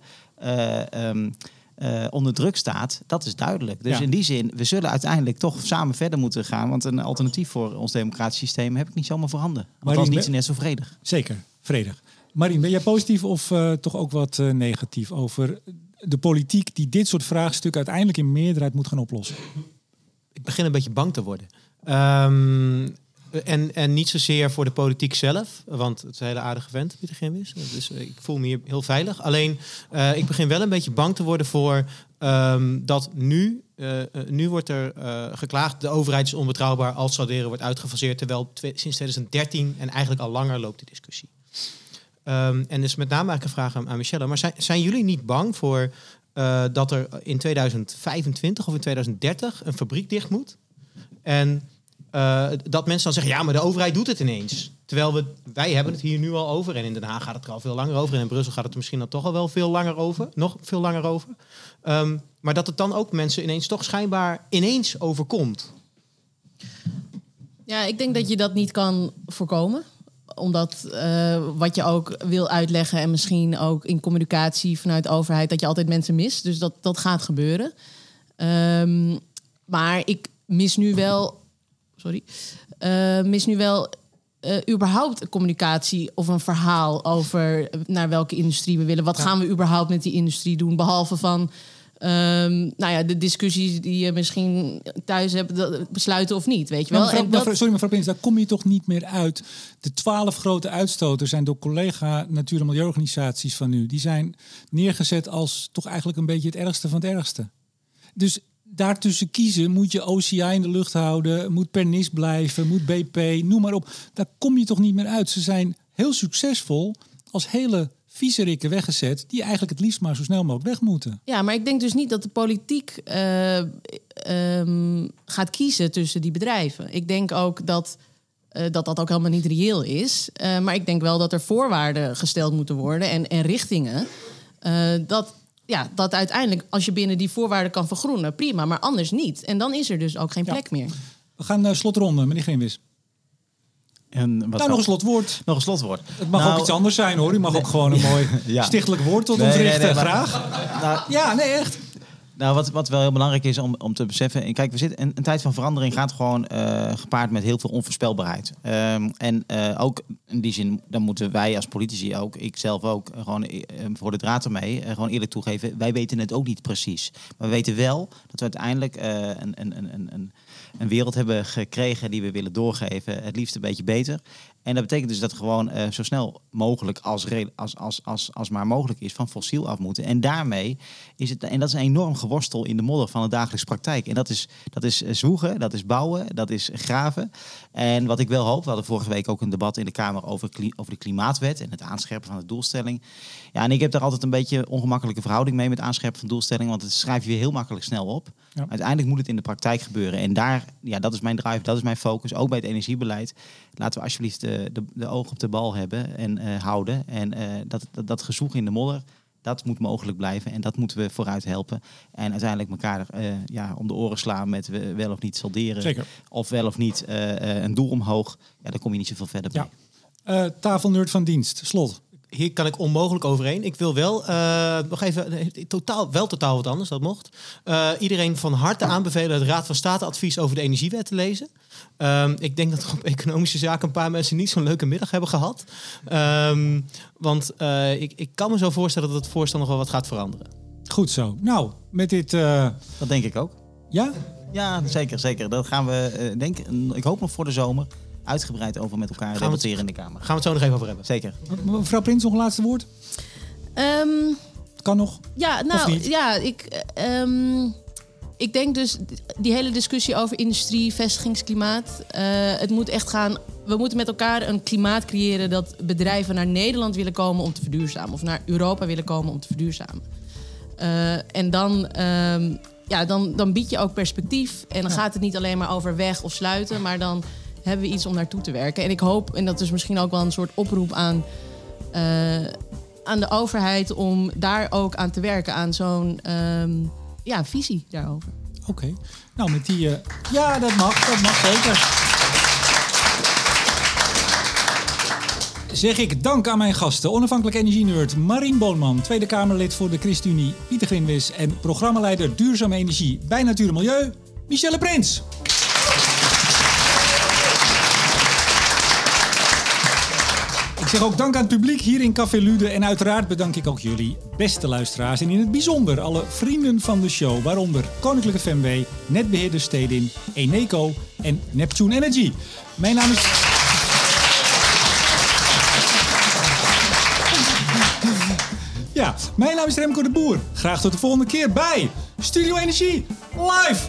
Um, uh, onder druk staat, dat is duidelijk. Dus ja. in die zin, we zullen uiteindelijk toch samen verder moeten gaan. Want een alternatief voor ons democratisch systeem heb ik niet zomaar voorhanden. Want dat is niet net zo vredig. Zeker, vredig. Marien, ben jij positief of uh, toch ook wat uh, negatief over de politiek die dit soort vraagstukken uiteindelijk in meerderheid moet gaan oplossen? Ik begin een beetje bang te worden. Um, en, en niet zozeer voor de politiek zelf, want het is een hele aardige vent, Pieter Grimwis. Dus ik voel me hier heel veilig. Alleen, uh, ik begin wel een beetje bang te worden voor um, dat nu, uh, nu wordt er uh, geklaagd, de overheid is onbetrouwbaar als salderen wordt uitgefaseerd, terwijl sinds 2013 en eigenlijk al langer loopt die discussie. Um, en dus met name eigenlijk een vraag aan, aan Michelle, maar zijn, zijn jullie niet bang voor dat er in 2025 of in 2030 een fabriek dicht moet? En uh, dat mensen dan zeggen, ja, maar de overheid doet het ineens. Terwijl we, wij hebben het hier nu al over. En in Den Haag gaat het er al veel langer over. En in Brussel gaat het er misschien dan toch al wel veel langer over. Nog veel langer over. Um, maar dat het dan ook mensen ineens toch schijnbaar ineens overkomt. Ja, ik denk dat je dat niet kan voorkomen. Omdat eh, wat je ook wil uitleggen en misschien ook in communicatie vanuit de overheid, dat je altijd mensen mist. Dus dat, dat gaat gebeuren. Ehm, maar ik mis nu wel, sorry, eh, mis nu wel eh, überhaupt een communicatie of een verhaal over naar welke industrie we willen. Wat gaan we überhaupt met die industrie doen? Behalve van ehm, nou ja, de discussies die je misschien thuis hebt, dat- besluiten of niet, weet je wel. Maar mevrouw- En dat- mevrouw- sorry mevrouw Prins, daar kom je toch niet meer uit. De twaalf grote uitstoters zijn door collega natuur- en milieuorganisaties van nu... die zijn neergezet als toch eigenlijk een beetje het ergste van het ergste. Dus daartussen kiezen moet je OCI in de lucht houden... moet Pernis blijven, moet BP, noem maar op. Daar kom je toch niet meer uit. Ze zijn heel succesvol als hele viezerikken weggezet... die eigenlijk het liefst maar zo snel mogelijk weg moeten. Ja, maar ik denk dus niet dat de politiek eh, ehm, gaat kiezen tussen die bedrijven. Ik denk ook dat eh, dat, dat ook helemaal niet reëel is. Eh, maar ik denk wel dat er voorwaarden gesteld moeten worden en, en richtingen. dat, ja, dat uiteindelijk, als je binnen die voorwaarden kan vergroenen, prima, maar anders niet. En dan is er dus ook geen Ja. plek meer. We gaan naar slotronde, meneer Geenwis. En wat Nou, nog een slotwoord. Nog een slotwoord. Het mag Nou, ook iets anders zijn hoor. U mag ook gewoon een mooi Ja. stichtelijk woord tot Nee, ons richten. nee, maar- Graag. Nou, Ja, nee, echt. Nou, wat, wat wel heel belangrijk is om, om te beseffen. En kijk, we zitten, een, een tijd van verandering gaat gewoon eh, gepaard met heel veel onvoorspelbaarheid. Ehm, en eh, ook in die zin, dan moeten wij als politici ook, ik zelf ook, gewoon eh, voor de draad ermee, gewoon eerlijk toegeven. Wij weten het ook niet precies. Maar we weten wel dat we uiteindelijk een, een, een, een, een wereld hebben gekregen die we willen doorgeven. Het liefst een beetje beter. En dat betekent dus dat gewoon eh, zo snel mogelijk als, als, als, als, als maar mogelijk is van fossiel af moeten. En daarmee is het, en dat is een enorm geworstel in de modder van de dagelijkse praktijk. En dat is, dat is eh, zwoegen, dat is bouwen, dat is graven. En wat ik wel hoop, we hadden vorige week ook een debat in de Kamer over, over de klimaatwet en het aanscherpen van de doelstelling. Ja, en ik heb daar altijd een beetje een ongemakkelijke verhouding mee met aanscherpen van doelstelling, want het schrijf je heel makkelijk snel op. Ja. Uiteindelijk moet het in de praktijk gebeuren. En daar, ja, dat is mijn drive, dat is mijn focus, ook bij het energiebeleid. Laten we alsjeblieft de, de, de oog op de bal hebben en eh, houden. En eh, dat, dat, dat gezoeg in de modder, dat moet mogelijk blijven. En dat moeten we vooruit helpen. En uiteindelijk elkaar eh, ja, om de oren slaan met we- wel of niet solderen. Zeker. Of wel of niet eh, eh, een doel omhoog. Ja, daar kom je niet zoveel verder Ja. bij. Tafelnerd van dienst, slot. Hier kan ik onmogelijk overheen. Ik wil wel eh, nog even eh, totaal, wel totaal wat anders, dat mocht. Eh, iedereen van harte aanbevelen het Raad van State advies over de energiewet te lezen. Ehm, ik denk dat er op economische zaken een paar mensen niet zo'n leuke middag hebben gehad. Ehm, want eh, ik, ik kan me zo voorstellen dat het voorstel nog wel wat gaat veranderen. Goed zo. Nou, met dit... eh, Dat denk ik ook. ja? Ja, zeker, zeker. Dat gaan we, eh denk, ik hoop nog voor de zomer, uitgebreid over met elkaar we debatteren in de Kamer. Gaan we het zo nog even over hebben. Zeker. Mevrouw Prins, nog een laatste woord? Ehm, Kan nog. Ja, nou ja, ik, eh, ehm, ik denk dus die hele discussie over industrie, vestigingsklimaat. eh, het moet echt gaan. We moeten met elkaar een klimaat creëren dat bedrijven naar Nederland willen komen om te verduurzamen. Of naar Europa willen komen om te verduurzamen. Eh, en dan, ehm, ja, dan, dan bied je ook perspectief. En dan gaat het niet alleen maar over weg of sluiten, maar dan hebben we iets om naartoe te werken. En ik hoop, en dat is misschien ook wel een soort oproep aan, eh, aan de overheid om daar ook aan te werken, aan zo'n ehm, ja, visie daarover. Oké. Nou, met die... eh, ja, dat mag. Dat mag zeker. Zeg ik dank aan mijn gasten. Onafhankelijk energieneurt Marien Boonman, Tweede Kamerlid voor de ChristenUnie, Pieter Grinwis en programmaleider Duurzame Energie bij Natuur en Milieu, Michelle Prins. Zeg ook dank aan het publiek hier in Café Lude. En uiteraard bedank ik ook jullie, beste luisteraars. En in het bijzonder alle vrienden van de show. Waaronder Koninklijke FMW, Netbeheerder Stedin, Eneco en Neptune Energy. Mijn naam is... Ja, mijn naam is Remco de Boer. Graag tot de volgende keer bij Studio Energie live.